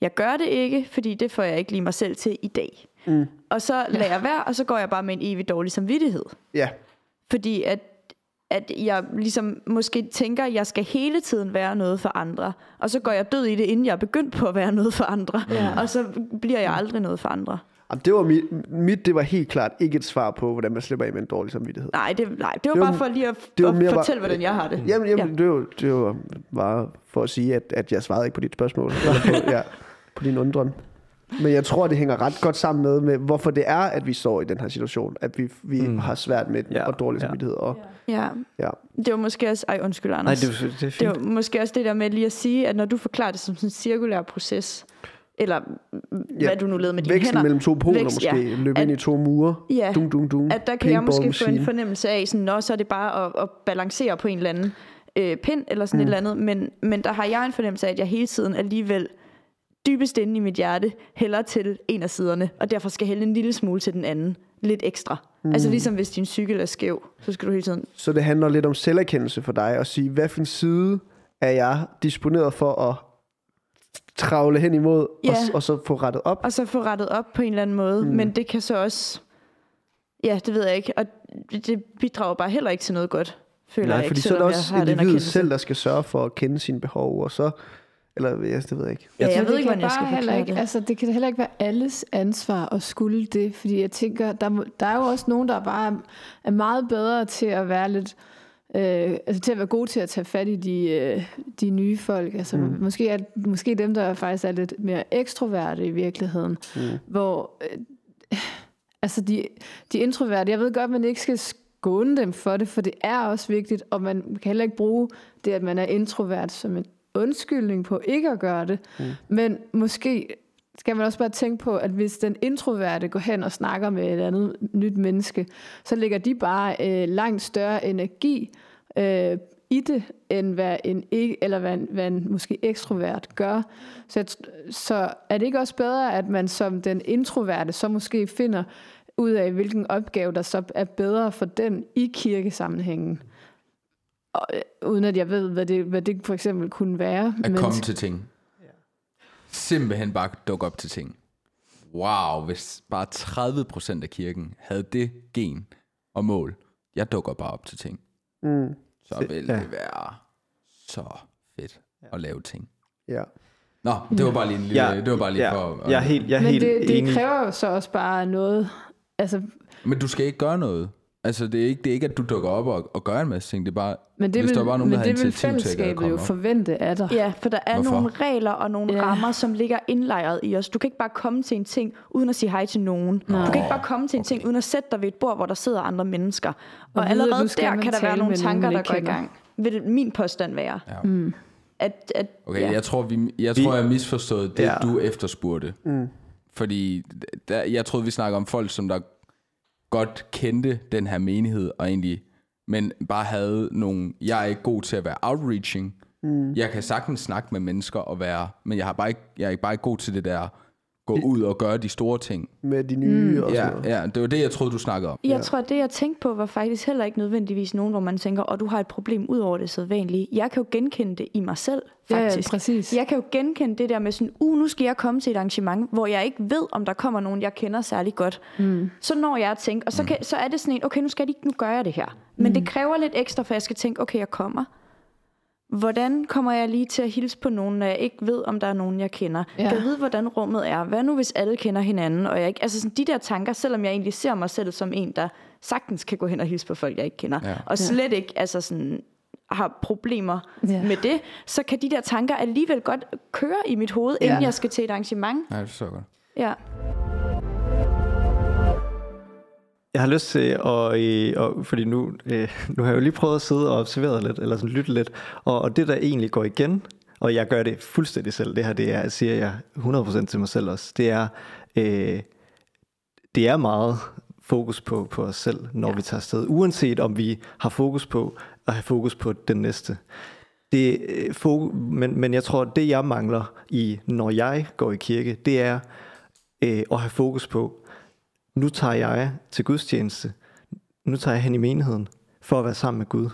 Jeg gør det ikke, fordi det får jeg ikke lige mig selv til i dag. Mm. Og så lader jeg være, og så går jeg bare med en evig dårlig samvittighed. Ja. Fordi at, at jeg ligesom måske tænker, at jeg skal hele tiden være noget for andre. Og så går jeg død i det, inden jeg er begyndt på at være noget for andre. Ja. Og så bliver jeg aldrig noget for andre. Jamen, det var mit, mit, det var helt klart ikke et svar på, hvordan man slipper af med en dårlig samvittighed. Nej, det, nej, det var Det var- bare for lige at, det var at mere bare- fortælle, hvordan jeg har det. Jamen, jamen Ja. ja. det, var, det var bare for at sige, at, at jeg svarede ikke på dit spørgsmål. Eller på, ja, på din undren. Men jeg tror, det hænger ret godt sammen med, med hvorfor det er, at vi står i den her situation. At vi, vi mm. Har svært med den Ja, og dårlig ja. samvittighed. Og, Ja. ja. Det var måske også... Ej, undskyld, Nej, Anders. det, er- det er det fint. var måske også det der med lige at sige, at når du forklarer det som sådan en cirkulær proces, eller Ja, hvad du nu lavede med dine hænder, mellem to poler Vækst, måske. ja. Løbe At- ind i to mure. Ja. Dung, dung, dung. at der kan jeg måske få en fornemmelse af, sådan, Nå, så er det bare at, at balancere på en eller anden øh, pind, eller sådan mm. et eller andet, men, men der har jeg en fornemmelse af, at jeg hele tiden alligevel dybest inde i mit hjerte hælder til en af siderne, og derfor skal hælde en lille smule til den anden, lidt ekstra. Mm. Altså ligesom hvis din cykel er skæv, så skal du hele tiden... Så det handler lidt om selverkendelse for dig, at sige, hvad for en side er jeg disponeret for at travle hen imod, Ja. og, og så få rettet op? Og så få rettet op på en eller anden måde. Mm. Men det kan så også... Ja, det ved jeg ikke. Og det- bidrager bare heller ikke til noget godt, føler Nej, jeg fordi ikke, så er det også individet selv, der skal sørge for at kende sine behov, og så... Eller, ja, det ved jeg ikke. Ja, jeg Men ved det ikke, hvordan jeg skal bare heller ikke, det. Altså, det kan heller ikke være alles ansvar at skulle det, fordi jeg tænker, der, der er jo også nogen, der bare er, meget bedre til at være lidt, øh, altså til at være gode til at tage fat i de, øh, de nye folk. Altså, mm. måske, er, måske dem, der faktisk er lidt mere ekstroverte i virkeligheden, mm. hvor øh, altså de, de introverte, jeg ved godt, at man ikke skal skåne dem for det, for det er også vigtigt, og man kan heller ikke bruge det, at man er introvert som en undskyldning på ikke at gøre det. Mm. Men måske skal man også bare tænke på, at hvis den introverte går hen og snakker med et andet nyt menneske, så lægger de bare øh, langt større energi øh, i det, end hvad en, eller hvad en, hvad en måske ekstrovert gør. Så, jeg, så er det ikke også bedre, at man som den introverte så måske finder ud af, hvilken opgave, der så er bedre for den i kirkesammenhængen? Og, øh, uden at jeg ved, hvad det, hvad det for eksempel kunne være. At men- komme til ting. Simpelthen bare dukke op til ting. Wow, hvis bare 30% af kirken havde det gen og mål. Jeg dukker bare op til ting. Mm. Så Det- vil ja. det være så fedt at lave ting. Ja. Nå, det var bare lige en lille, Ja, det var bare lige ja, for... jeg er helt, jeg er Men helt det, det enig. kræver jo så også bare noget. Altså, Men du skal ikke gøre noget. Altså, det er ikke, det er ikke at du dukker op og, og gør en masse ting. Det er bare, men det hvis vil, der var nogen, der men havde det vil fællesskabet jo op. forvente af dig. Ja, for der er Hvorfor? nogle regler og nogle Ja. ja. rammer, som ligger indlejret i os. Du kan ikke bare komme til en ting, uden at sige hej til nogen. Nej. Du kan ikke bare komme til en ting, uden at sætte dig ved et bord, hvor der sidder andre mennesker. Og, og allerede der kan der være nogle tanker, der går i gang. Vil min påstand være? Ja. Mm. At, at, Okay, ja. jeg tror, vi, jeg, Vi- tror, jeg misforstod det, ja. du efterspurgte. Mm. Fordi der, jeg troede, vi snakker om folk, som der godt kendte den her menighed, og egentlig, men bare havde nogle... Jeg er ikke god til at være outreaching. Mm. Jeg kan sagtens snakke med mennesker og være... Men jeg, har bare ikke, jeg er bare ikke god til det der... Gå ud og gøre de store ting. Med de nye mm. og sådan Ja, noget. ja, det var det, jeg troede, du snakkede om. Jeg tror, at det, jeg tænkte på, var faktisk heller ikke nødvendigvis nogen, hvor man tænker, og du har et problem ud over det sædvanlige. Jeg kan jo genkende det i mig selv, Ja, ja, faktisk. præcis. Jeg kan jo genkende det der med sådan, uh, nu skal jeg komme til et arrangement, hvor jeg ikke ved, om der kommer nogen, jeg kender særlig godt. Mm. Så når jeg at tænke, og så, kan, så er det sådan en, okay, nu skal de, nu gør jeg det her. Men mm. det kræver lidt ekstra, for jeg skal tænke, okay, jeg kommer. Hvordan kommer jeg lige til at hilse på nogen, når jeg ikke ved, om der er nogen, jeg kender? Ja. Kan jeg vide, hvordan rummet er? Hvad nu, hvis alle kender hinanden? Og jeg ikke, altså sådan de der tanker, selvom jeg egentlig ser mig selv som en, der sagtens kan gå hen og hilse på folk, jeg ikke kender. Ja. Og slet ikke altså sådan, har problemer Ja. med det, så kan de der tanker alligevel godt køre i mit hoved, inden Ja. jeg skal til et arrangement. Ja, det er så godt. Ja. Jeg har lyst til at, øh, og, fordi nu, øh, nu har jeg jo lige prøvet at sidde og observere lidt, eller sådan lytte lidt, og, og det der egentlig går igen, og jeg gør det fuldstændig selv, det her, det er, siger jeg 100% til mig selv også, det er, øh, det er meget fokus på, på os selv, når ja. vi tager afsted, uanset om vi har fokus på at have fokus på den næste. Det, øh, fo- men, men jeg tror, det jeg mangler i, når jeg går i kirke, det er øh, at have fokus på, nu tager jeg til gudstjeneste. Nu tager jeg hen i menigheden for at være sammen med Gud.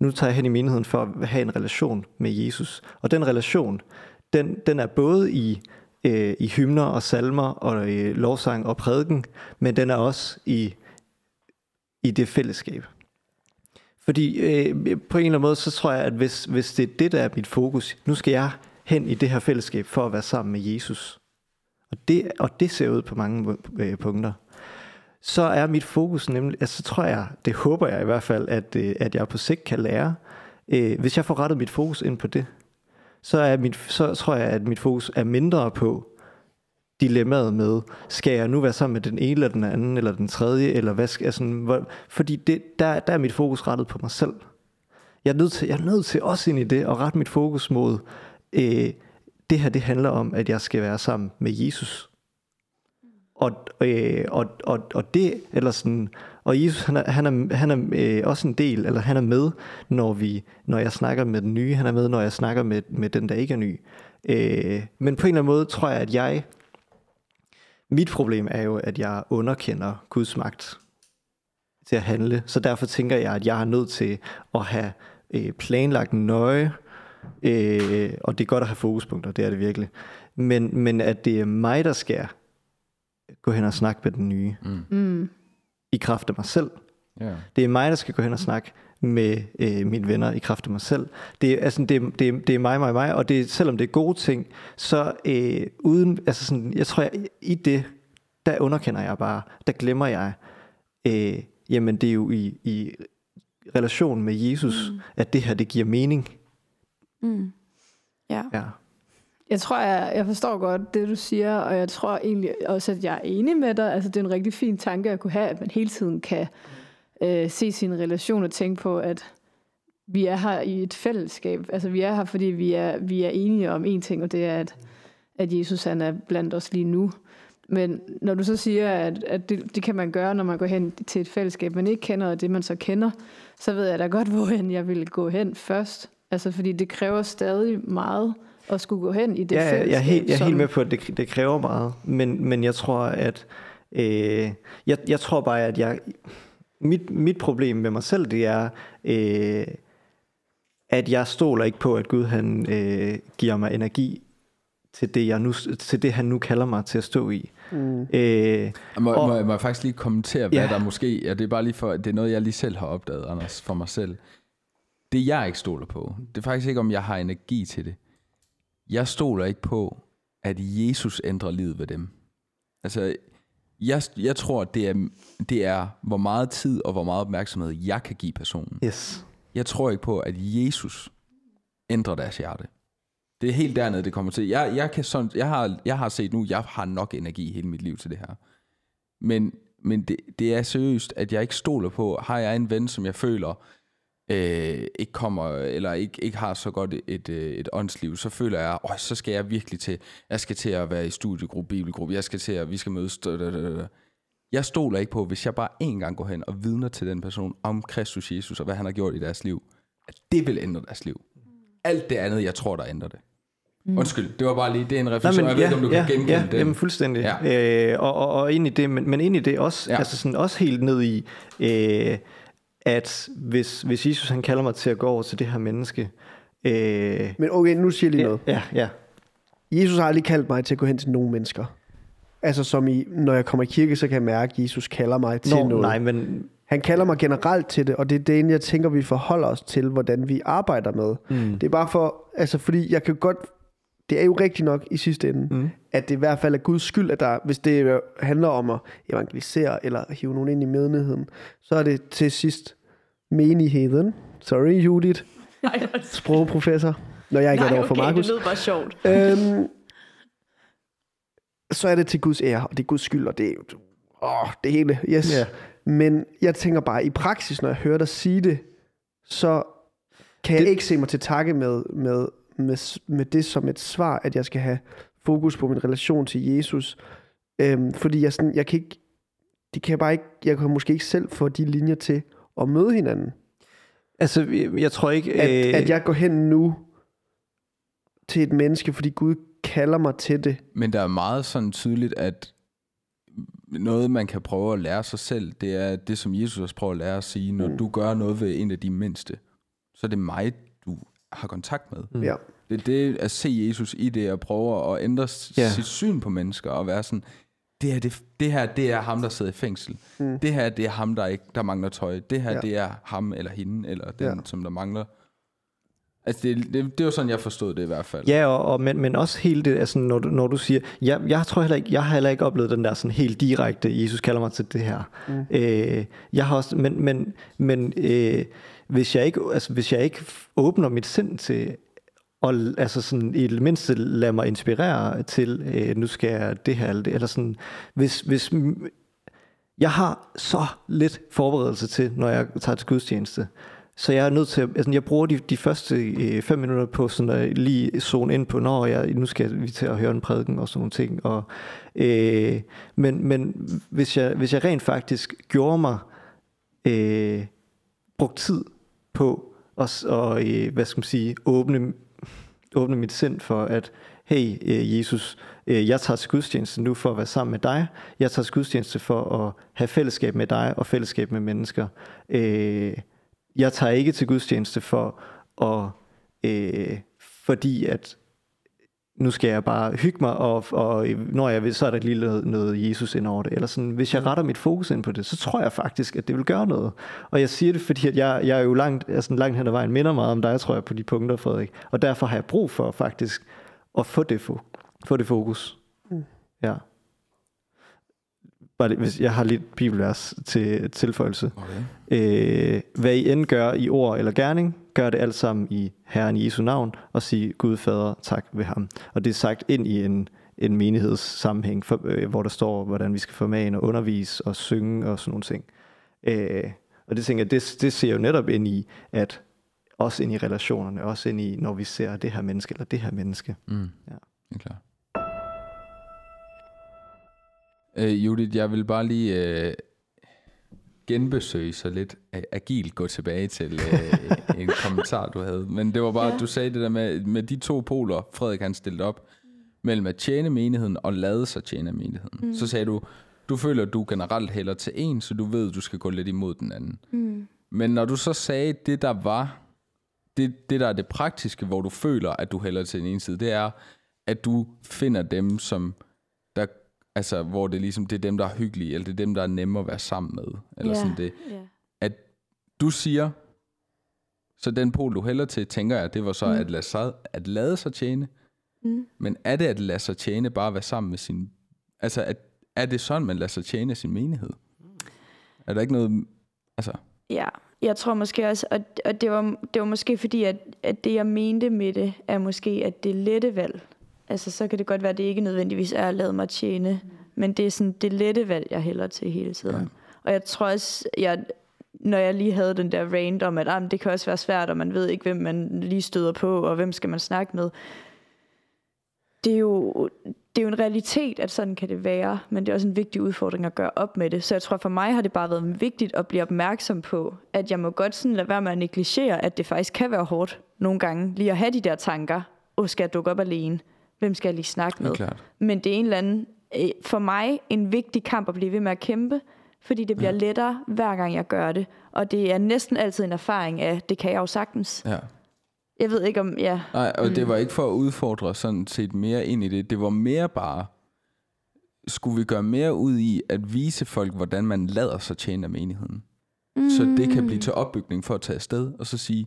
Nu tager jeg hen i menigheden for at have en relation med Jesus. Og den relation, den, den er både i, øh, i hymner og salmer og øh, lovsang og prædiken, men den er også i, i det fællesskab. Fordi øh, på en eller anden måde, så tror jeg, at hvis, hvis det er det, der er mit fokus, nu skal jeg hen i det her fællesskab for at være sammen med Jesus. Og det, og det ser ud på mange øh, punkter. Så er mit fokus nemlig, altså så tror jeg, det håber jeg i hvert fald, at, øh, at jeg på sigt kan lære. Øh, hvis jeg får rettet mit fokus ind på det, så, er mit, så tror jeg, at mit fokus er mindre på dilemmaet med, skal jeg nu være sammen med den ene eller den anden, eller den tredje, eller hvad skal altså, hvor, fordi det, der, der er mit fokus rettet på mig selv. Jeg er nødt til, jeg er nødt til også ind i det, og rette mit fokus mod, øh, det her det handler om, at jeg skal være sammen med Jesus. Og, øh, og, og, og det, eller sådan, og Jesus, han er, han er, han er øh, også en del, eller han er med, når, vi, når jeg snakker med den nye, han er med, når jeg snakker med, med den, der ikke er ny. Øh, men på en eller anden måde tror jeg, at jeg mit problem er jo, at jeg underkender Guds magt til at handle. Så derfor tænker jeg, at jeg er nødt til at have øh, planlagt nøje, øh, og det er godt at have fokuspunkter, det er det virkelig. Men, men at det er mig, der skal gå hen og snakke med den nye, Mm. Mm. i kraft af mig selv. Ja. Det er mig, der skal gå hen og snakke med øh, mine venner i kraft af mig selv. Det er, altså, det, er, det, er, det er mig, mig, mig, og det er, selvom det er gode ting, så øh, uden, altså sådan, jeg tror, jeg, i det, der underkender jeg bare, der glemmer jeg, øh, jamen det er jo i, i relation med Jesus, mm. at det her, det giver mening. Mm. Ja. Ja. Jeg tror, jeg, jeg forstår godt det, du siger, og jeg tror egentlig også, at jeg er enig med dig. Altså, det er en rigtig fin tanke at kunne have, at man hele tiden kan øh, se sin relation og tænke på, at vi er her i et fællesskab. Altså, vi er her, fordi vi er, vi er enige om én ting, og det er, at, at Jesus han er blandt os lige nu. Men når du så siger, at, at det, det kan man gøre, når man går hen til et fællesskab, man ikke kender, og det man så kender, så ved jeg da godt, hvorhen jeg vil gå hen først. Altså, fordi det kræver stadig meget at skulle gå hen i det ja, jeg, fællesskab. jeg, er helt, jeg er som- helt med på, at det, det kræver meget, men, men jeg tror, at øh, jeg, jeg tror bare, at jeg mit, mit problem med mig selv, det er, øh, at jeg stoler ikke på, at Gud han øh, giver mig energi til det, jeg nu, til det, han nu kalder mig til at stå i. Mm. Øh, Må, Og- må, jeg- må jeg faktisk lige kommentere, hvad Ja. der måske... Ja, det er bare lige for... Det er noget, jeg lige selv har opdaget, Anders, for mig selv. Det, jeg ikke stoler på, det er faktisk ikke, om jeg har energi til det. Jeg stoler ikke på, at Jesus ændrer livet ved dem. Altså, jeg, jeg tror, det er, det er, hvor meget tid og hvor meget opmærksomhed, jeg kan give personen. yes. Jeg tror ikke på, at Jesus ændrer deres hjerte. Det er helt dernede, det kommer til. Jeg, jeg, kan sådan, jeg, har, jeg har set nu, jeg har nok energi hele mit liv til det her. Men, men det, det er seriøst, at jeg ikke stoler på, har jeg en ven, som jeg føler øh, ikke kommer, eller ikke, ikke har så godt et, øh, et åndsliv, så føler jeg, åh, så skal jeg virkelig til, jeg skal til at være i studiegruppe, bibelgruppe, jeg skal til at, vi skal mødes, da, da, da. Jeg stoler ikke på, hvis jeg bare en gang går hen og vidner til den person om Kristus Jesus og hvad han har gjort i deres liv, at det vil ændre deres liv. Alt det andet, jeg tror, der ændrer det. Mm. Undskyld, det var bare lige, det er en refleksion. jeg ved ikke, om du kan genkende ja, den. Jamen, fuldstændig. Ja. Ja. Øh, og, og, og ind i det, men, men ind i det også, Ja. ja. altså sådan, også helt ned i, øh, at hvis, hvis Jesus han kalder mig til at gå over til det her menneske, øh, Men okay, nu siger jeg lige ja, noget. ja, ja, Jesus har aldrig kaldt mig til at gå hen til nogle mennesker. Altså som i, når jeg kommer i kirke, så kan jeg mærke, at Jesus kalder mig til Nå, noget. nej, men Han kalder mig generelt til det, og det er det, jeg tænker, vi forholder os til, hvordan vi arbejder med. mm, Det er bare for, altså fordi jeg kan godt, det er jo rigtigt nok i sidste ende, mm, at det i hvert fald er Guds skyld, at der, hvis det handler om at evangelisere eller hive nogen ind i menigheden, så er det til sidst menigheden. Sorry, Judith, Nej, sprogprofessor, når jeg ikke er Nej, over for okay, Markus. det lød bare sjovt. Øhm, så er det til Guds ære, og det er Guds skyld, og det er jo åh, det hele. Yes. Ja. Men jeg tænker bare, i praksis, når jeg hører dig sige det, så kan jeg Det- ikke se mig til takke med, med, med, med det som et svar, at jeg skal have fokus på min relation til Jesus. Øhm, fordi jeg, sådan, jeg kan ikke, det kan jeg bare ikke, jeg kan måske ikke selv få de linjer til at møde hinanden. altså, jeg, jeg tror ikke... At, øh, at jeg går hen nu til et menneske, fordi Gud kalder mig til det. Men der er meget sådan tydeligt, at noget, man kan prøve at lære sig selv, det er det, som Jesus også prøver at lære at sige, når Mm. du gør noget ved en af de mindste, så er det mig, har kontakt med. Mm. Ja. Det er det at se Jesus i det, og prøve at ændre Ja. ja. sit syn på mennesker, og være sådan, det her, det, det her, det er ham, der sidder i fængsel. Mm. Det her, det er ham, der ikke der mangler tøj. Det her, Ja. det er ham eller hende, eller den, Ja. som der mangler. Altså, det, det, det var sådan, jeg forstod det i hvert fald. Ja, og, og, men, men også helt det, altså, når, du, når du siger, jeg, jeg tror heller ikke, jeg har heller ikke oplevet den der sådan helt direkte, Jesus kalder mig til det her. Mm. Øh, jeg har også, men, men, men øh, hvis, jeg ikke, altså, hvis jeg ikke åbner mit sind til, og altså sådan i det mindste lade mig inspirere til, øh, nu skal jeg det her eller det, eller sådan, hvis, hvis jeg har så lidt forberedelse til, når jeg tager til gudstjeneste. Så jeg er nødt til at, altså jeg bruger de, de første øh, fem minutter på sådan at lige zone ind på, når jeg, nu skal vi til at høre en prædiken og sådan nogle ting. Og, øh, men men hvis, jeg, hvis jeg rent faktisk gjorde mig, øh, brugt tid på og, og, øh, hvad skal man sige, åbne, åbne mit sind for, at hey øh, Jesus, øh, jeg tager til gudstjeneste nu for at være sammen med dig. Jeg tager til gudstjeneste for at have fællesskab med dig og fællesskab med mennesker. Øh, jeg tager ikke til gudstjeneste for at, øh, fordi at nu skal jeg bare hygge mig, og, og når jeg vil, så er der lige noget, noget Jesus ind over det. Eller sådan, hvis jeg retter mit fokus ind på det, så tror jeg faktisk, at det vil gøre noget. Og jeg siger det, fordi at jeg, jeg er jo langt, altså langt hen ad vejen minder meget om dig, tror jeg, på de punkter, Frederik. Og derfor har jeg brug for faktisk at få det, fo- få det fokus. Mm. Ja. Bare hvis jeg har lidt bibelvers til tilføjelse. Okay. Øh, hvad I end gør i ord eller gerning, gør det alt sammen i Herren Jesu navn, og sig Gud Fader tak ved ham. Og det er sagt ind i en, en menighedssammenhæng, for, øh, hvor der står, hvordan vi skal formane og undervise og synge og sådan nogle ting. Øh, og det tænker jeg, det, det ser jo netop ind i, at også ind i relationerne, også ind i, når vi ser det her menneske eller det her menneske. Mm. Ja. Det er klart. Øh, Judith, jeg vil bare lige øh, genbesøge så lidt øh, agilt gå tilbage til øh, en kommentar, du havde. Men det var bare, Ja. du sagde det der med, med de to poler, Frederik han stillede op, mellem at tjene menigheden og lade sig tjene menigheden. Mm. Så sagde du, du føler, at du generelt hælder til en, så du ved, du skal gå lidt imod den anden. Mm. Men når du så sagde, det der var, det, det der er det praktiske, hvor du føler, at du hælder til den ene side, det er, at du finder dem, som altså, hvor det ligesom, det er dem, der er hyggelige, eller det er dem, der er nemme at være sammen med, eller Ja. sådan det. Ja. At du siger, så den pol, du hælder til, tænker jeg, det var så Mm. at, lade sig, at lade sig tjene. Mm. Men er det at lade sig tjene, bare at være sammen med sin... Altså, at, er det sådan, man lader sig tjene sin menighed? Er der ikke noget... Altså, Ja, jeg tror måske også, og, og det, var, det var måske fordi, at, at det jeg mente med det, er måske, at det lette valg. Altså så kan det godt være, at det ikke nødvendigvis er at lade mig tjene, men det er sådan det lette valg, jeg hælder til hele tiden. Ja. Og jeg tror også, jeg, når jeg lige havde den der rant om, at ah, det kan også være svært, og man ved ikke, hvem man lige støder på, og hvem skal man snakke med. Det er jo, det er jo en realitet, at sådan kan det være, men det er også en vigtig udfordring at gøre op med det. Så jeg tror for mig har det bare været vigtigt at blive opmærksom på, at jeg må godt sådan lade være med at negligere, at det faktisk kan være hårdt nogle gange, lige at have de der tanker, åh, skal jeg dukke op alene? Hvem skal jeg lige snakke med? klart. Men det er en eller anden, øh, for mig en vigtig kamp at blive ved med at kæmpe, fordi det bliver Ja. lettere hver gang jeg gør det. Og det er næsten altid en erfaring af, det kan jeg jo sagtens. Ja. Jeg ved ikke om, ja, Nej, og mm. Mm. det var ikke for at udfordre sådan set mere ind i det. Det var mere bare, skulle vi gøre mere ud i at vise folk, hvordan man lader sig tjene af menigheden. Mm. Så det kan blive til opbygning for at tage afsted, og så sige,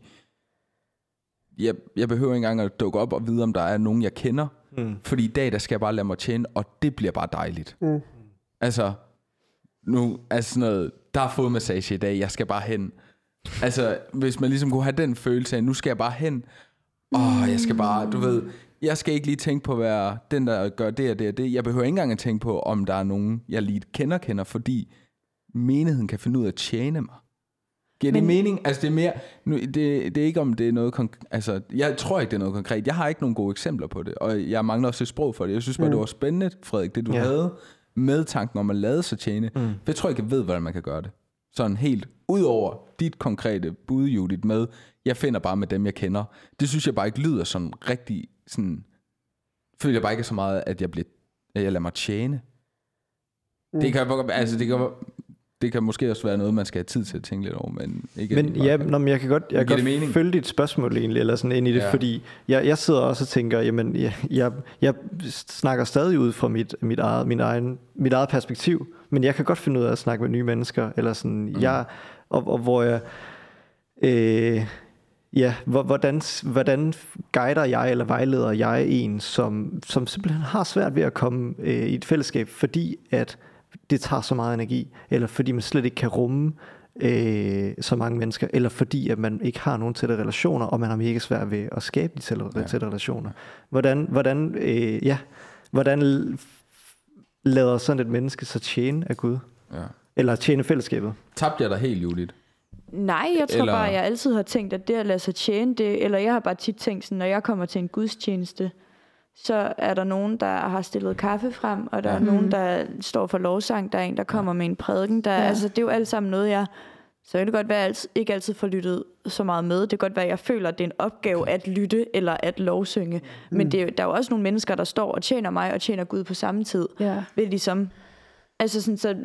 jeg, jeg behøver ikke engang at dukke op og vide, om der er nogen, jeg kender, Mm. fordi i dag, der skal jeg bare lade mig tjene, og det bliver bare dejligt. Mm. Altså, nu, altså sådan noget, der er fodmassage i dag, jeg skal bare hen. Altså, hvis man ligesom kunne have den følelse af, nu skal jeg bare hen, åh, jeg skal bare, du ved, jeg skal ikke lige tænke på at være den, der gør det og det og det. Jeg behøver ikke engang at tænke på, om der er nogen, jeg lige kender, kender, fordi menigheden kan finde ud af at tjene mig. Giver det Men- mening? Altså, det er mere, nu, det, det er ikke om det er noget konkret, altså, jeg tror ikke, det er noget konkret. Jeg har ikke nogen gode eksempler på det, og jeg mangler også et sprog for det. Jeg synes bare, Mm. det var spændende, Frederik, det du Ja. havde med tanken om at lade sig tjene. Mm. For jeg tror ikke, jeg ved, hvordan man kan gøre det. Sådan helt ud over dit konkrete bud, Judith, med, jeg finder bare med dem, jeg kender. Det synes jeg bare ikke lyder sådan rigtig, sådan, føler jeg bare ikke så meget, at jeg, bliver, at jeg lader mig tjene. Mm. Det kan, altså, det kan, det kan måske også være noget, man skal have tid til at tænke lidt over, men ikke Men ja, nå, men jeg kan godt, jeg kan godt mening? følge dit spørgsmål egentlig, eller sådan ind i det, ja. Fordi jeg, jeg sidder også og tænker, jamen, jeg, jeg, jeg snakker stadig ud fra mit, mit, eget, min egen, mit eget perspektiv, men jeg kan godt finde ud af at snakke med nye mennesker, eller sådan, mm. jeg, og, og hvor jeg, øh, ja, hvor- hvordan, hvordan guider jeg, eller vejleder jeg en, som, som simpelthen har svært ved at komme øh, i et fællesskab, fordi at det tager så meget energi, eller fordi man slet ikke kan rumme øh, så mange mennesker, eller fordi at man ikke har nogen tætte relationer, og man har mega svært ved at skabe de tætte, Ja. tætte relationer. Hvordan, hvordan, øh, ja, hvordan lader sådan et menneske sig tjene af Gud? Ja. Eller tjene fællesskabet? Tabte jeg dig helt, Judith? Nej, jeg tror Eller- eller... bare, jeg altid har tænkt, at det at lade sig tjene det, eller jeg har bare tit tænkt sådan, når jeg kommer til en gudstjeneste, så er der nogen, der har stillet kaffe frem, og der Ja. er nogen, Mhm. der står for lovsang, der er en, der kommer med en prædiken. Der, Ja. Altså, det er jo alt sammen noget, jeg Så kan det godt være, at jeg altid, ikke altid får lyttet så meget med. Det kan godt være, at jeg føler, at det er en opgave at lytte eller at lovsynge. Mm. Men det, er der er jo også nogle mennesker, der står og tjener mig og tjener Gud på samme tid. Ja. Ved ligesom, altså sådan, så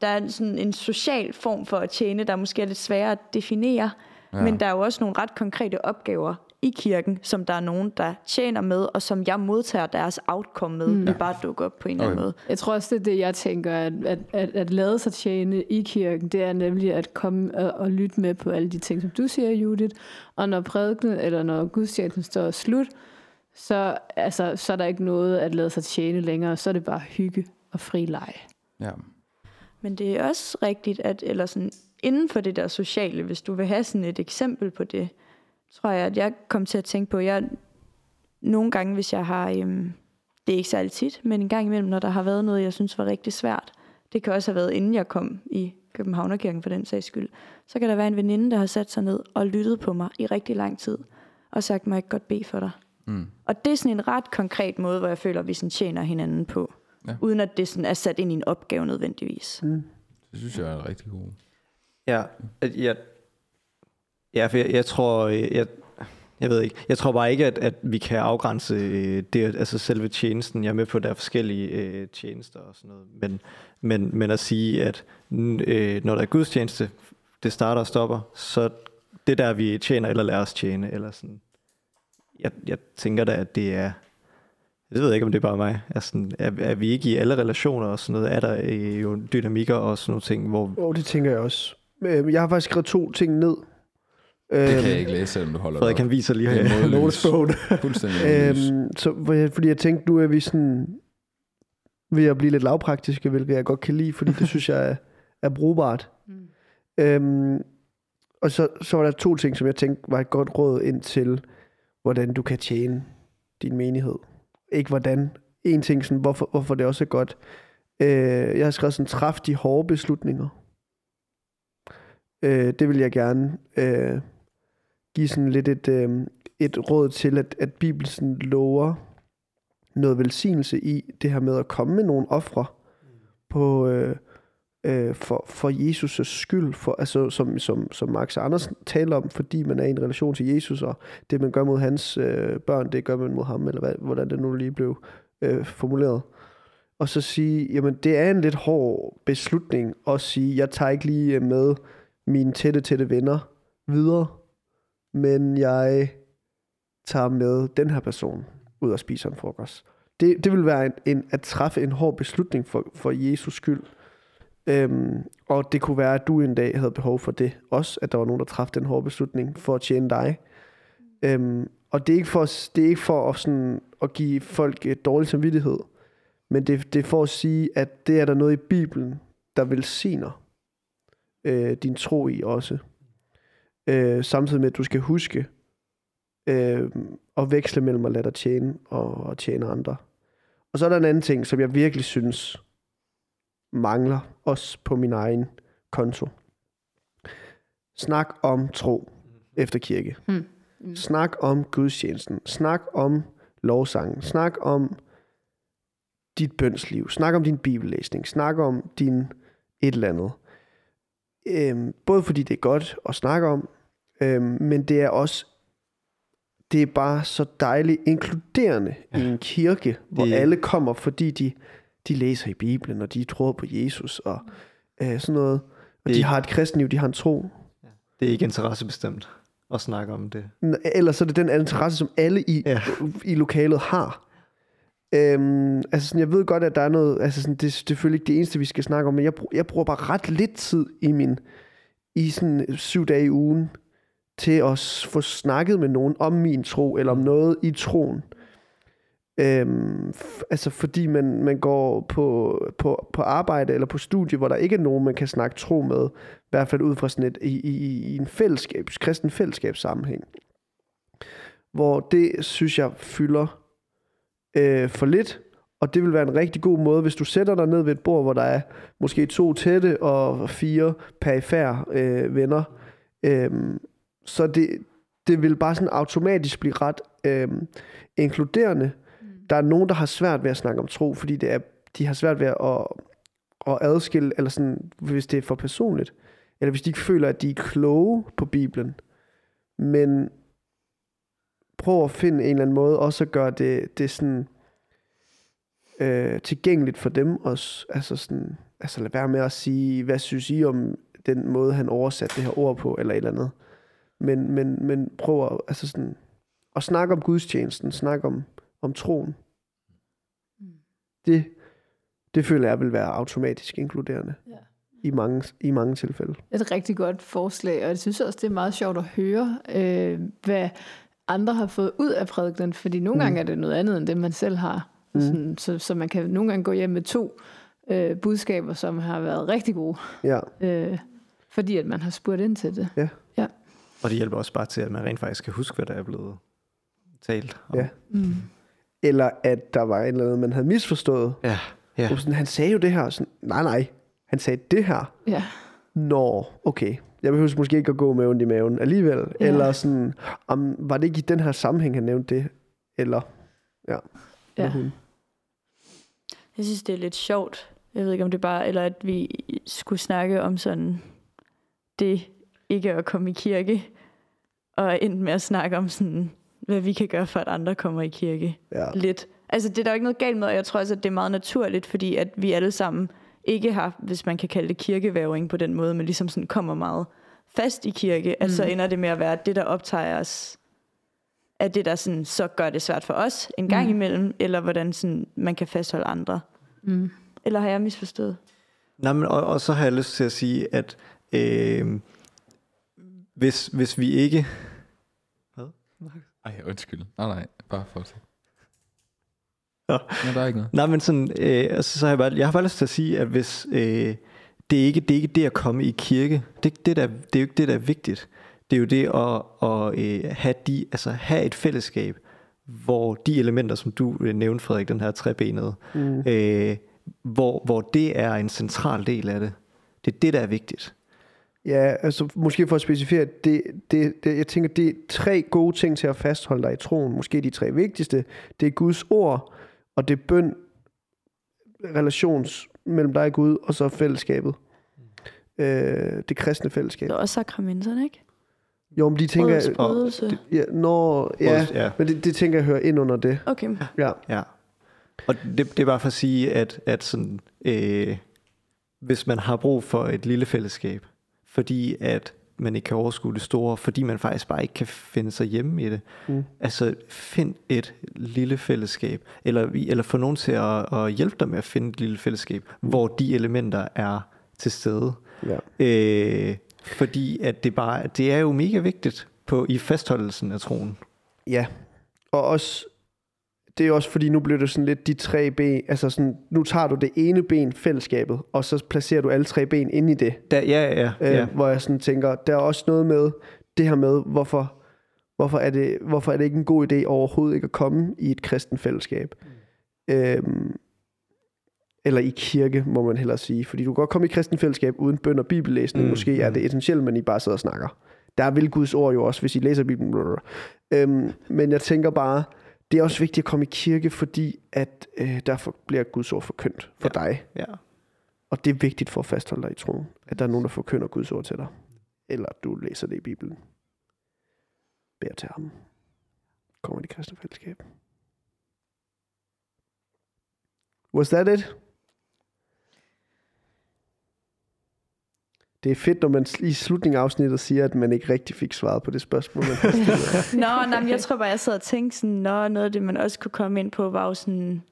der er sådan en social form for at tjene, der måske er lidt sværere at definere. Ja. Men der er jo også nogle ret konkrete opgaver i kirken, som der er nogen, der tjener med, og som jeg modtager deres outcome med, mm. ved bare at dukke op på en eller anden Okay. måde. Jeg tror også, det er det, jeg tænker, at, at, at, at lade sig tjene i kirken, det er nemlig at komme og, og lytte med på alle de ting, som du siger, Judith. Og når prædiken, eller når gudstjenesten står slut, så, altså, så er der ikke noget at lade sig tjene længere, så er det bare hygge og fri leg. Ja. Men det er også rigtigt, at eller sådan, inden for det der sociale, hvis du vil have sådan et eksempel på det, tror jeg, at jeg kom til at tænke på, jeg nogle gange, hvis jeg har, øhm, det er ikke særlig tit, men en gang imellem, når der har været noget, jeg synes var rigtig svært, det kan også have været, inden jeg kom i Københavnerkirken for den sags skyld, så kan der være en veninde, der har sat sig ned og lyttet på mig i rigtig lang tid, og sagt, må jeg ikke godt bede for dig? Mm. Og det er sådan en ret konkret måde, hvor jeg føler, at vi sådan tjener hinanden på. Ja. Uden at det sådan er sat ind i en opgave nødvendigvis. Mm. Det synes jeg er en rigtig god. Ja, jeg, ja, for jeg, jeg tror, øh, jeg, jeg ved ikke, jeg tror bare ikke, at, at vi kan afgrænse øh, det, altså selve tjenesten. Jeg er med på, at der er forskellige øh, tjenester og sådan noget, men, men, men at sige, at øh, når der er gudstjeneste, det starter og stopper, så det der, vi tjener eller lærer os tjene, eller sådan, jeg, jeg tænker da, at det er, jeg ved ikke, om det er bare mig, er, sådan, er, er vi ikke i alle relationer og sådan noget, er der øh, jo dynamikker og sådan nogle ting, hvor Og det tænker jeg også. Øh, jeg har faktisk skrevet to ting ned. Det kan Øhm, jeg ikke læse, selvom du holder Frederik det han viser lige Det er her notesbogen. Fuldstændig øhm, så, fordi jeg tænkte, nu er vi sådan ved at blive lidt lavpraktiske, hvilket jeg godt kan lide, fordi det synes jeg er, er brugbart. Mm. Øhm, og så, så var der to ting, som jeg tænkte var et godt råd ind til, hvordan du kan tjene din menighed. Ikke hvordan. En ting, sådan, hvorfor, hvorfor det også er godt. Øh, jeg har skrevet sådan, træf de hårde beslutninger. Øh, det vil jeg gerne øh, give sådan lidt et, øh, et råd til, at, at Bibelen sådan lover noget velsignelse i det her med at komme med nogle ofre på, øh, øh, for, for Jesus' skyld, for, altså, som, som, som Max Andersen taler om, fordi man er i en relation til Jesus, og det man gør mod hans øh, børn, det gør man mod ham, eller hvad, hvordan det nu lige blev øh, formuleret. Og så sige, jamen det er en lidt hård beslutning at sige, jeg tager ikke lige øh, med mine tætte, tætte venner videre, men jeg tager med den her person ud og spiser en frokost. Det, det vil være en, en, at træffe en hård beslutning for, for Jesus skyld. Øhm, og det kunne være, at du en dag havde behov for det. Også, at der var nogen, der træffede den hårde beslutning for at tjene dig. Øhm, og det er ikke for, det er ikke for at, sådan, at give folk et dårlig samvittighed. Men det, det er for at sige, at det er der noget i Bibelen, der velsigner øh, din tro i også. Øh, samtidig med, at du skal huske øh, at veksle mellem at lade dig tjene og at tjene andre. Og så er der en anden ting, som jeg virkelig synes mangler, også på min egen konto. Snak om tro efter kirke. Mm. Snak om gudstjenesten. Snak om lovsangen. Snak om dit bønsliv. Snak om din bibellæsning. Snak om din et eller andet. Øhm, både fordi det er godt at snakke om, øhm, men det er også det er bare så dejligt inkluderende ja. i en kirke, hvor Det- alle kommer, fordi de, de læser i Bibelen, og de tror på Jesus, og øh, sådan noget. Og Det- de har et kristenliv, de har en tro. Det er ikke interessebestemt at snakke om det. Ellers er det den interesse, som alle i, ja. I lokalet har. Øhm, altså sådan, jeg ved godt, at der er noget, altså sådan, det er selvfølgelig ikke det eneste, vi skal snakke om, men jeg, br- jeg bruger bare ret lidt tid i min, i sådan syv dage i ugen, til at få snakket med nogen om min tro, eller om noget i troen. Øhm, f- altså fordi man, man går på, på, på arbejde eller på studie, hvor der ikke er nogen, man kan snakke tro med, i hvert fald ud fra sådan et, i, i, i en fællesskabs, kristen fællesskabssammenhæng. Hvor det, synes jeg, fylder øh, for lidt, og det vil være en rigtig god måde, hvis du sætter dig ned ved et bord, hvor der er måske to tætte og fire perifære øh, venner, øh, så det, det vil bare sådan automatisk blive ret øh, inkluderende. Der er nogen, der har svært ved at snakke om tro, fordi det er, de har svært ved at, at adskille, eller sådan, hvis det er for personligt, eller hvis de ikke føler, at de er kloge på Bibelen, men prøv at finde en eller anden måde, også at gøre det, det sådan øh, tilgængeligt for dem også. Altså sådan, altså lad være med at sige, hvad synes I om den måde, han oversatte det her ord på, eller et eller andet. Men, men, men prøv at, altså sådan, at snakke om gudstjenesten, snakke om, om troen. Det, det føler jeg vil være automatisk inkluderende Ja. i, mange, i mange tilfælde. Et rigtig godt forslag, og jeg synes også, det er meget sjovt at høre, øh, hvad andre har fået ud af prædikenen, fordi nogle Mm. gange er det noget andet, end det man selv har. Mm. Sådan, så, så man kan nogle gange gå hjem med to øh, budskaber, som har været rigtig gode, Ja, øh, fordi at man har spurgt ind til det. Og det hjælper også bare til, at man rent faktisk kan huske, hvad der er blevet talt om. Ja. Mm. eller at der var et eller andet, man havde misforstået. Ja. ja. Og Sådan, han sagde jo det her. Sådan, nej, nej. Han sagde det her. Ja. Nå, okay. Jeg behøver måske ikke at gå med ondt i maven alligevel. Ja. Eller sådan, om, var det ikke i den her sammenhæng, han nævnte det? Eller, ja. Ja. Hun. Jeg synes, det er lidt sjovt. Jeg ved ikke, om det bare... Eller at vi skulle snakke om sådan... Det ikke at komme i kirke. Og endte med at snakke om sådan... Hvad vi kan gøre for, at andre kommer i kirke. Ja. Lidt. Altså, det er der jo ikke noget galt med, og jeg tror også, at det er meget naturligt, fordi at vi alle sammen ikke har, hvis man kan kalde det kirkevævring på den måde, men ligesom sådan kommer meget fast i kirke, mm. at så ender det med at være at det, der optager os, at det, der sådan, så gør det svært for os en gang Mm. imellem, eller hvordan sådan, man kan fastholde andre. Mm. Eller har jeg misforstået? Nej, men, og, og så har jeg lyst til at sige, at øh, hvis, hvis vi ikke... Ej, undskyld. Nej, nej, bare fortsæt. Nå. Nå, der er ikke noget. Nej, men sådan, øh, altså, så har jeg, bare, jeg har bare lyst til at sige, at hvis øh, det, er ikke, det er ikke det at komme i kirke, det, det, der, det er jo ikke det, der er vigtigt. Det er jo det at, at øh, have, de, altså, have et fællesskab, hvor de elementer, som du øh, nævnte, Frederik, den her trebenede, Mm. øh, hvor, hvor det er en central del af det. Det er det, der er vigtigt. Ja, altså måske for at specificere, det, det, det, jeg tænker, det er tre gode ting til at fastholde dig i troen. Måske de tre vigtigste. Det er Guds ord, og det er bøn, relations mellem dig og Gud, og så fællesskabet. Øh, det kristne fællesskab. Er også sakramenterne, ikke? Jo, men de tænker... Og- brydelse. Ja, når, ja, ja. men det, det tænker jeg hører ind under det. Okay. Ja, Ja. Og det, det er bare for at sige, at, at sådan, øh, hvis man har brug for et lille fællesskab, fordi at man ikke kan overskue det store, fordi man faktisk bare ikke kan finde sig hjemme i det. Mm. Altså find et lille fællesskab, eller, eller få nogen til at, at hjælpe dig med at finde et lille fællesskab, hvor de elementer er til stede. ja. Øh, fordi at det bare, det er jo mega vigtigt på, i fastholdelsen af troen. Ja, og også, det er også fordi, nu bliver det sådan lidt de tre ben, altså sådan, nu tager du det ene ben, fællesskabet, og så placerer du alle tre ben ind i det. Der, ja, ja, Øh, ja. Hvor jeg sådan tænker, der er også noget med det her med, hvorfor, hvorfor, er det, hvorfor er det ikke en god idé overhovedet ikke at komme i et kristen fællesskab. Mm. Øhm, eller i kirke, må man hellere sige. Fordi du kan godt komme i kristen fællesskab uden bøn og bibellæsning. Mm. Måske er mm. det essentielt, men I bare sidder og snakker. Der vil Guds ord jo også, hvis I læser Bibelen. Øhm, men jeg tænker bare, det er også vigtigt at komme i kirke, fordi at øh, derfor bliver Guds ord forkyndt for ja. dig. ja. Og det er vigtigt for at fastholde dig i troen, at der er nogen, der forkynder Guds ord til dig. Eller at du læser det i Bibelen. Bær til ham. Kommer i det kristne fællesskab. Was that it? Det er fedt, når man i slutningen af afsnittet siger, at man ikke rigtig fik svaret på det spørgsmål. Man. Nå, nej, men jeg tror bare, jeg sad og tænkte sådan, nå, noget af det, man også kunne komme ind på, var jo sådan,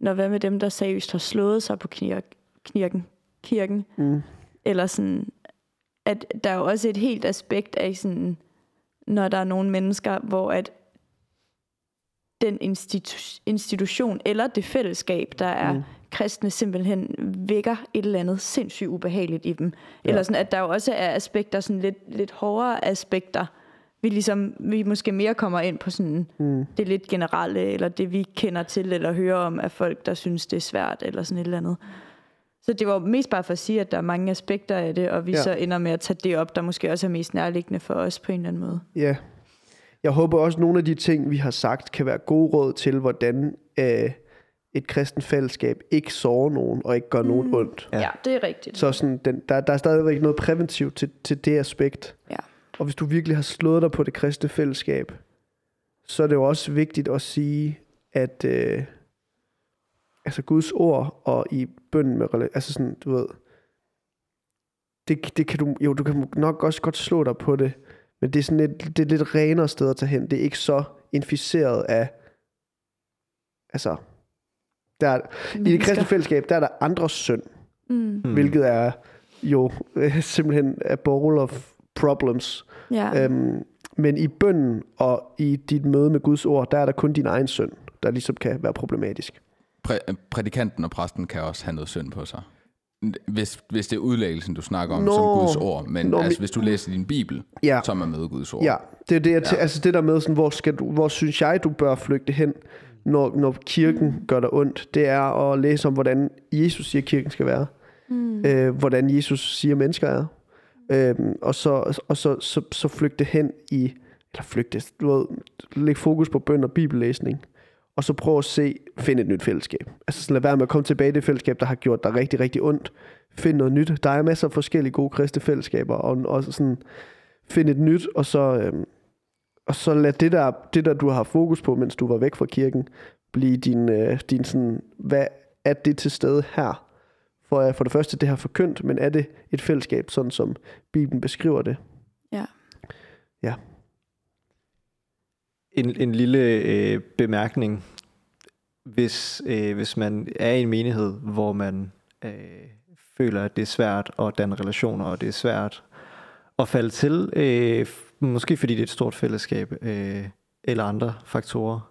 når hvad med dem, der seriøst har slået sig på knir- kirken, kirken, mm. eller sådan, at der er jo også et helt aspekt af sådan, når der er nogle mennesker, hvor at den institu- institution eller det fællesskab, der er Mm. Kristne, simpelthen vækker et eller andet sindssygt ubehageligt i dem. Ja. Eller sådan, at der jo også er aspekter, sådan lidt, lidt hårdere aspekter, vi ligesom, vi måske mere kommer ind på sådan Mm. det lidt generelle, eller det vi kender til, eller hører om af folk, der synes, det er svært, eller sådan et eller andet. Så det var mest bare for at sige, at der er mange aspekter af det, og vi ja. så ender med at tage det op, der måske også er mest nærliggende for os på en eller anden måde. Ja. Jeg håber også, at nogle af de ting, vi har sagt, kan være gode råd til, hvordan øh, et kristent fællesskab ikke sårer nogen og ikke gør nogen Mm. ondt. Ja, ja det er rigtigt. Så sådan, den, der, der er stadigvæk noget præventivt til, til det aspekt. Ja. Og hvis du virkelig har slået dig på det kristne fællesskab, så er det jo også vigtigt at sige, at øh, altså Guds ord og i bønden med, altså sådan, du ved, det, det kan du, jo, du kan nok også godt slå dig på det, men det er sådan lidt, det er lidt renere sted at tage hen. Det er ikke så inficeret af, altså, der, er- i det kristne fællesskab, der er der andres synd, Mm. hvilket er jo øh, simpelthen a bowl of problems. Ja. Øhm, men i bønden og i dit møde med Guds ord, der er der kun din egen synd, der ligesom kan være problematisk. Præ- prædikanten og præsten kan også have noget synd på sig. Hvis, hvis det er udlæggelsen, du snakker om Nå. som Guds ord, men Nå, altså, hvis du læser din bibel, Ja, så er man med Guds ord. ja det er det, jeg, ja. altså det der med, sådan, hvor, skal du, hvor synes jeg, du bør flygte hen, når, når kirken gør dig ondt, det er at læse om, hvordan Jesus siger, kirken skal være. Mm. øh, hvordan Jesus siger, mennesker er. Øhm, og så, og så, så, så flygte hen i, eller flygte, du ved, læg fokus på bøn og bibellæsning, og så prøv at se, find et nyt fællesskab. Altså sådan lad være med at komme tilbage i det fællesskab, der har gjort dig rigtig, rigtig ondt. Find noget nyt. Der er masser af forskellige gode kristne fællesskaber, og, og sådan, find et nyt, og så, øhm, og så lad det der, det der, du har fokus på, mens du var væk fra kirken, blive din, øh, din sådan, hvad er det til stede her? For, for det første, det har forkyndt, men er det et fællesskab, sådan som Bibelen beskriver det? En, en lille øh, bemærkning. Hvis, øh, hvis man er i en menighed, hvor man øh, føler, at det er svært at danne relationer, og det er svært at falde til, øh, måske fordi det er et stort fællesskab, øh, eller andre faktorer,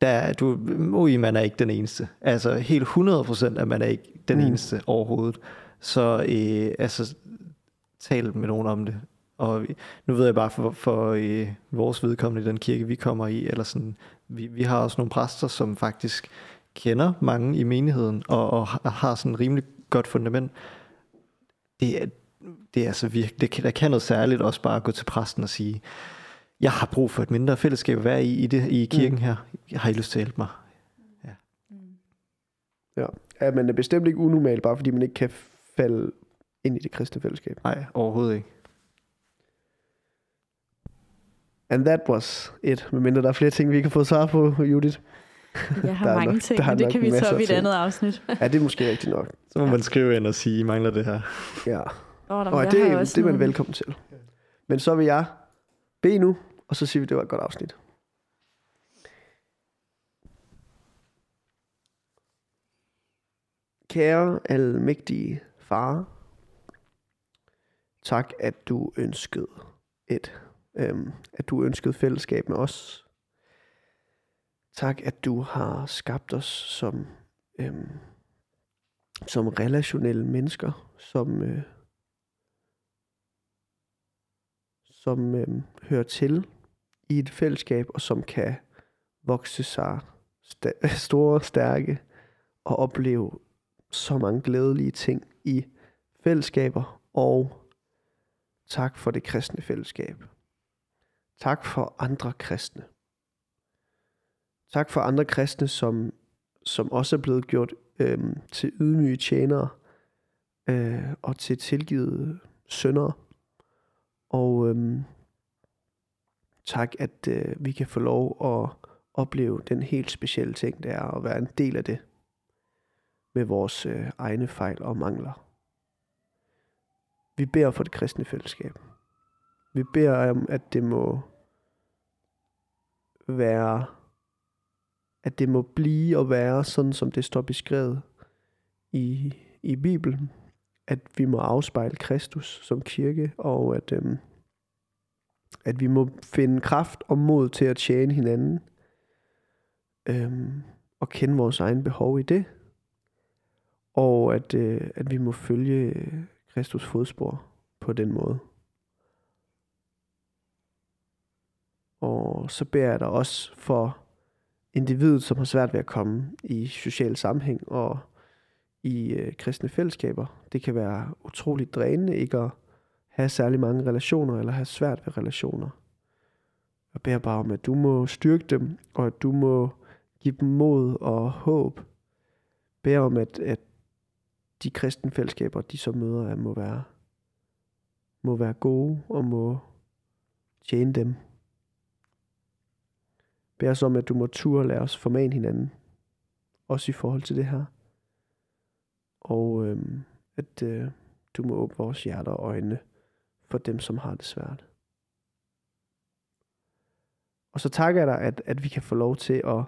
der, er- du, ui, man er ikke den eneste. Altså helt 100% at man er ikke den Mm. eneste overhovedet. Så øh, altså, tal med nogen om det. Og nu ved jeg bare for, for øh, vores vedkommende i den kirke, vi kommer i, eller sådan, vi, vi har også nogle præster, som faktisk kender mange i menigheden, og, og har- sådan en rimelig godt fundament. Det det er altså virkelig, det kan, der kan noget særligt også bare at gå til præsten og sige, jeg har brug for et mindre fællesskab at være i, i, det, i kirken Mm. her. Jeg har I lyst til at hjælpe mig? Ja, man er bestemt ikke unormal, bare fordi man ikke kan falde ind i det kristne fællesskab. Nej, overhovedet ikke. And that was it. Medmindre der er flere ting, vi ikke har fået svar på, Judith. Jeg har Der er mange nok- ting, der men det kan vi tage op i et andet afsnit. Ja, det er måske rigtigt nok. Så må man skrive ind og sige, I mangler det her. Ja. Oh, Og det, det er man velkommen til. Men så vil jeg bede nu, og så siger vi, at det var et godt afsnit. Kære almægtige far, tak at du ønskede et, øhm, at du ønskede fællesskab med os. Tak at du har skabt os som, øhm, som relationelle mennesker, som øh, som øh, hører til i et fællesskab, og som kan vokse sig st- store, stærke og opleve så mange glædelige ting i fællesskaber. Og tak for det kristne fællesskab. Tak for andre kristne. Tak for andre kristne, som, som også er blevet gjort øh, til ydmyge tjenere øh, og til tilgivet syndere. Og øhm, tak, at øh, vi kan få lov at opleve den helt specielle ting, det er at være en del af det med vores øh, egne fejl og mangler. Vi beder for det kristne fællesskab. Vi beder om, at det må være, at det må blive og være sådan, som det står beskrevet i, i Bibelen at vi må afspejle Kristus som kirke, og at, øhm, at vi må finde kraft og mod til at tjene hinanden, øhm, og kende vores egen behov i det, og at, øh, at vi må følge øh, Kristus fodspor på den måde. Og så beder jeg dig også for individet, som har svært ved at komme i social sammenhæng og i øh, kristne fællesskaber. Det kan være utroligt drænende ikke at have særlig mange relationer, eller have svært ved relationer. Jeg beder bare om, at du må styrke dem, og at du må give dem mod og håb Bær om, at, at de kristne fællesskaber, de så møder, at må være, må være gode og må tjene dem. Bær os om, at du må turde lade os formane hinanden, også i forhold til det her. Og øh, at øh, du må åbne vores hjerter og øjne for dem, som har det svært. Og så takker jeg dig, at, at vi kan få lov til at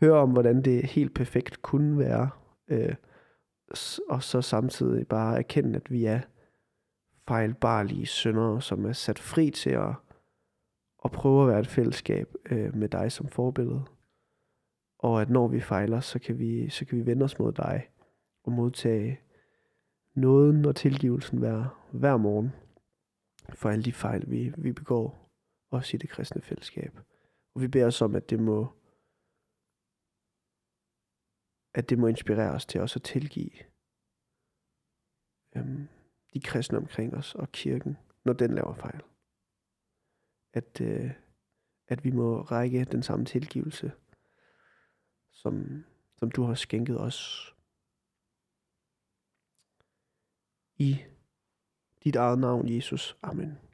høre om, hvordan det helt perfekt kunne være. Øh, og så samtidig bare erkende, at vi er fejlbarlige syndere, som er sat fri til at, at prøve at være et fællesskab øh, med dig som forbillede. Og at når vi fejler, så kan vi, så kan vi vende os mod dig og modtage nåden og tilgivelsen hver, hver morgen for alle de fejl, vi, vi begår, også i det kristne fællesskab. Og vi beder os om, at det må, at det må inspirere os til også at tilgive øhm, de kristne omkring os og kirken, når den laver fejl. At, øh, at vi må række den samme tilgivelse, som, som du har skænket os i dit eget navn, Jesus. Amen.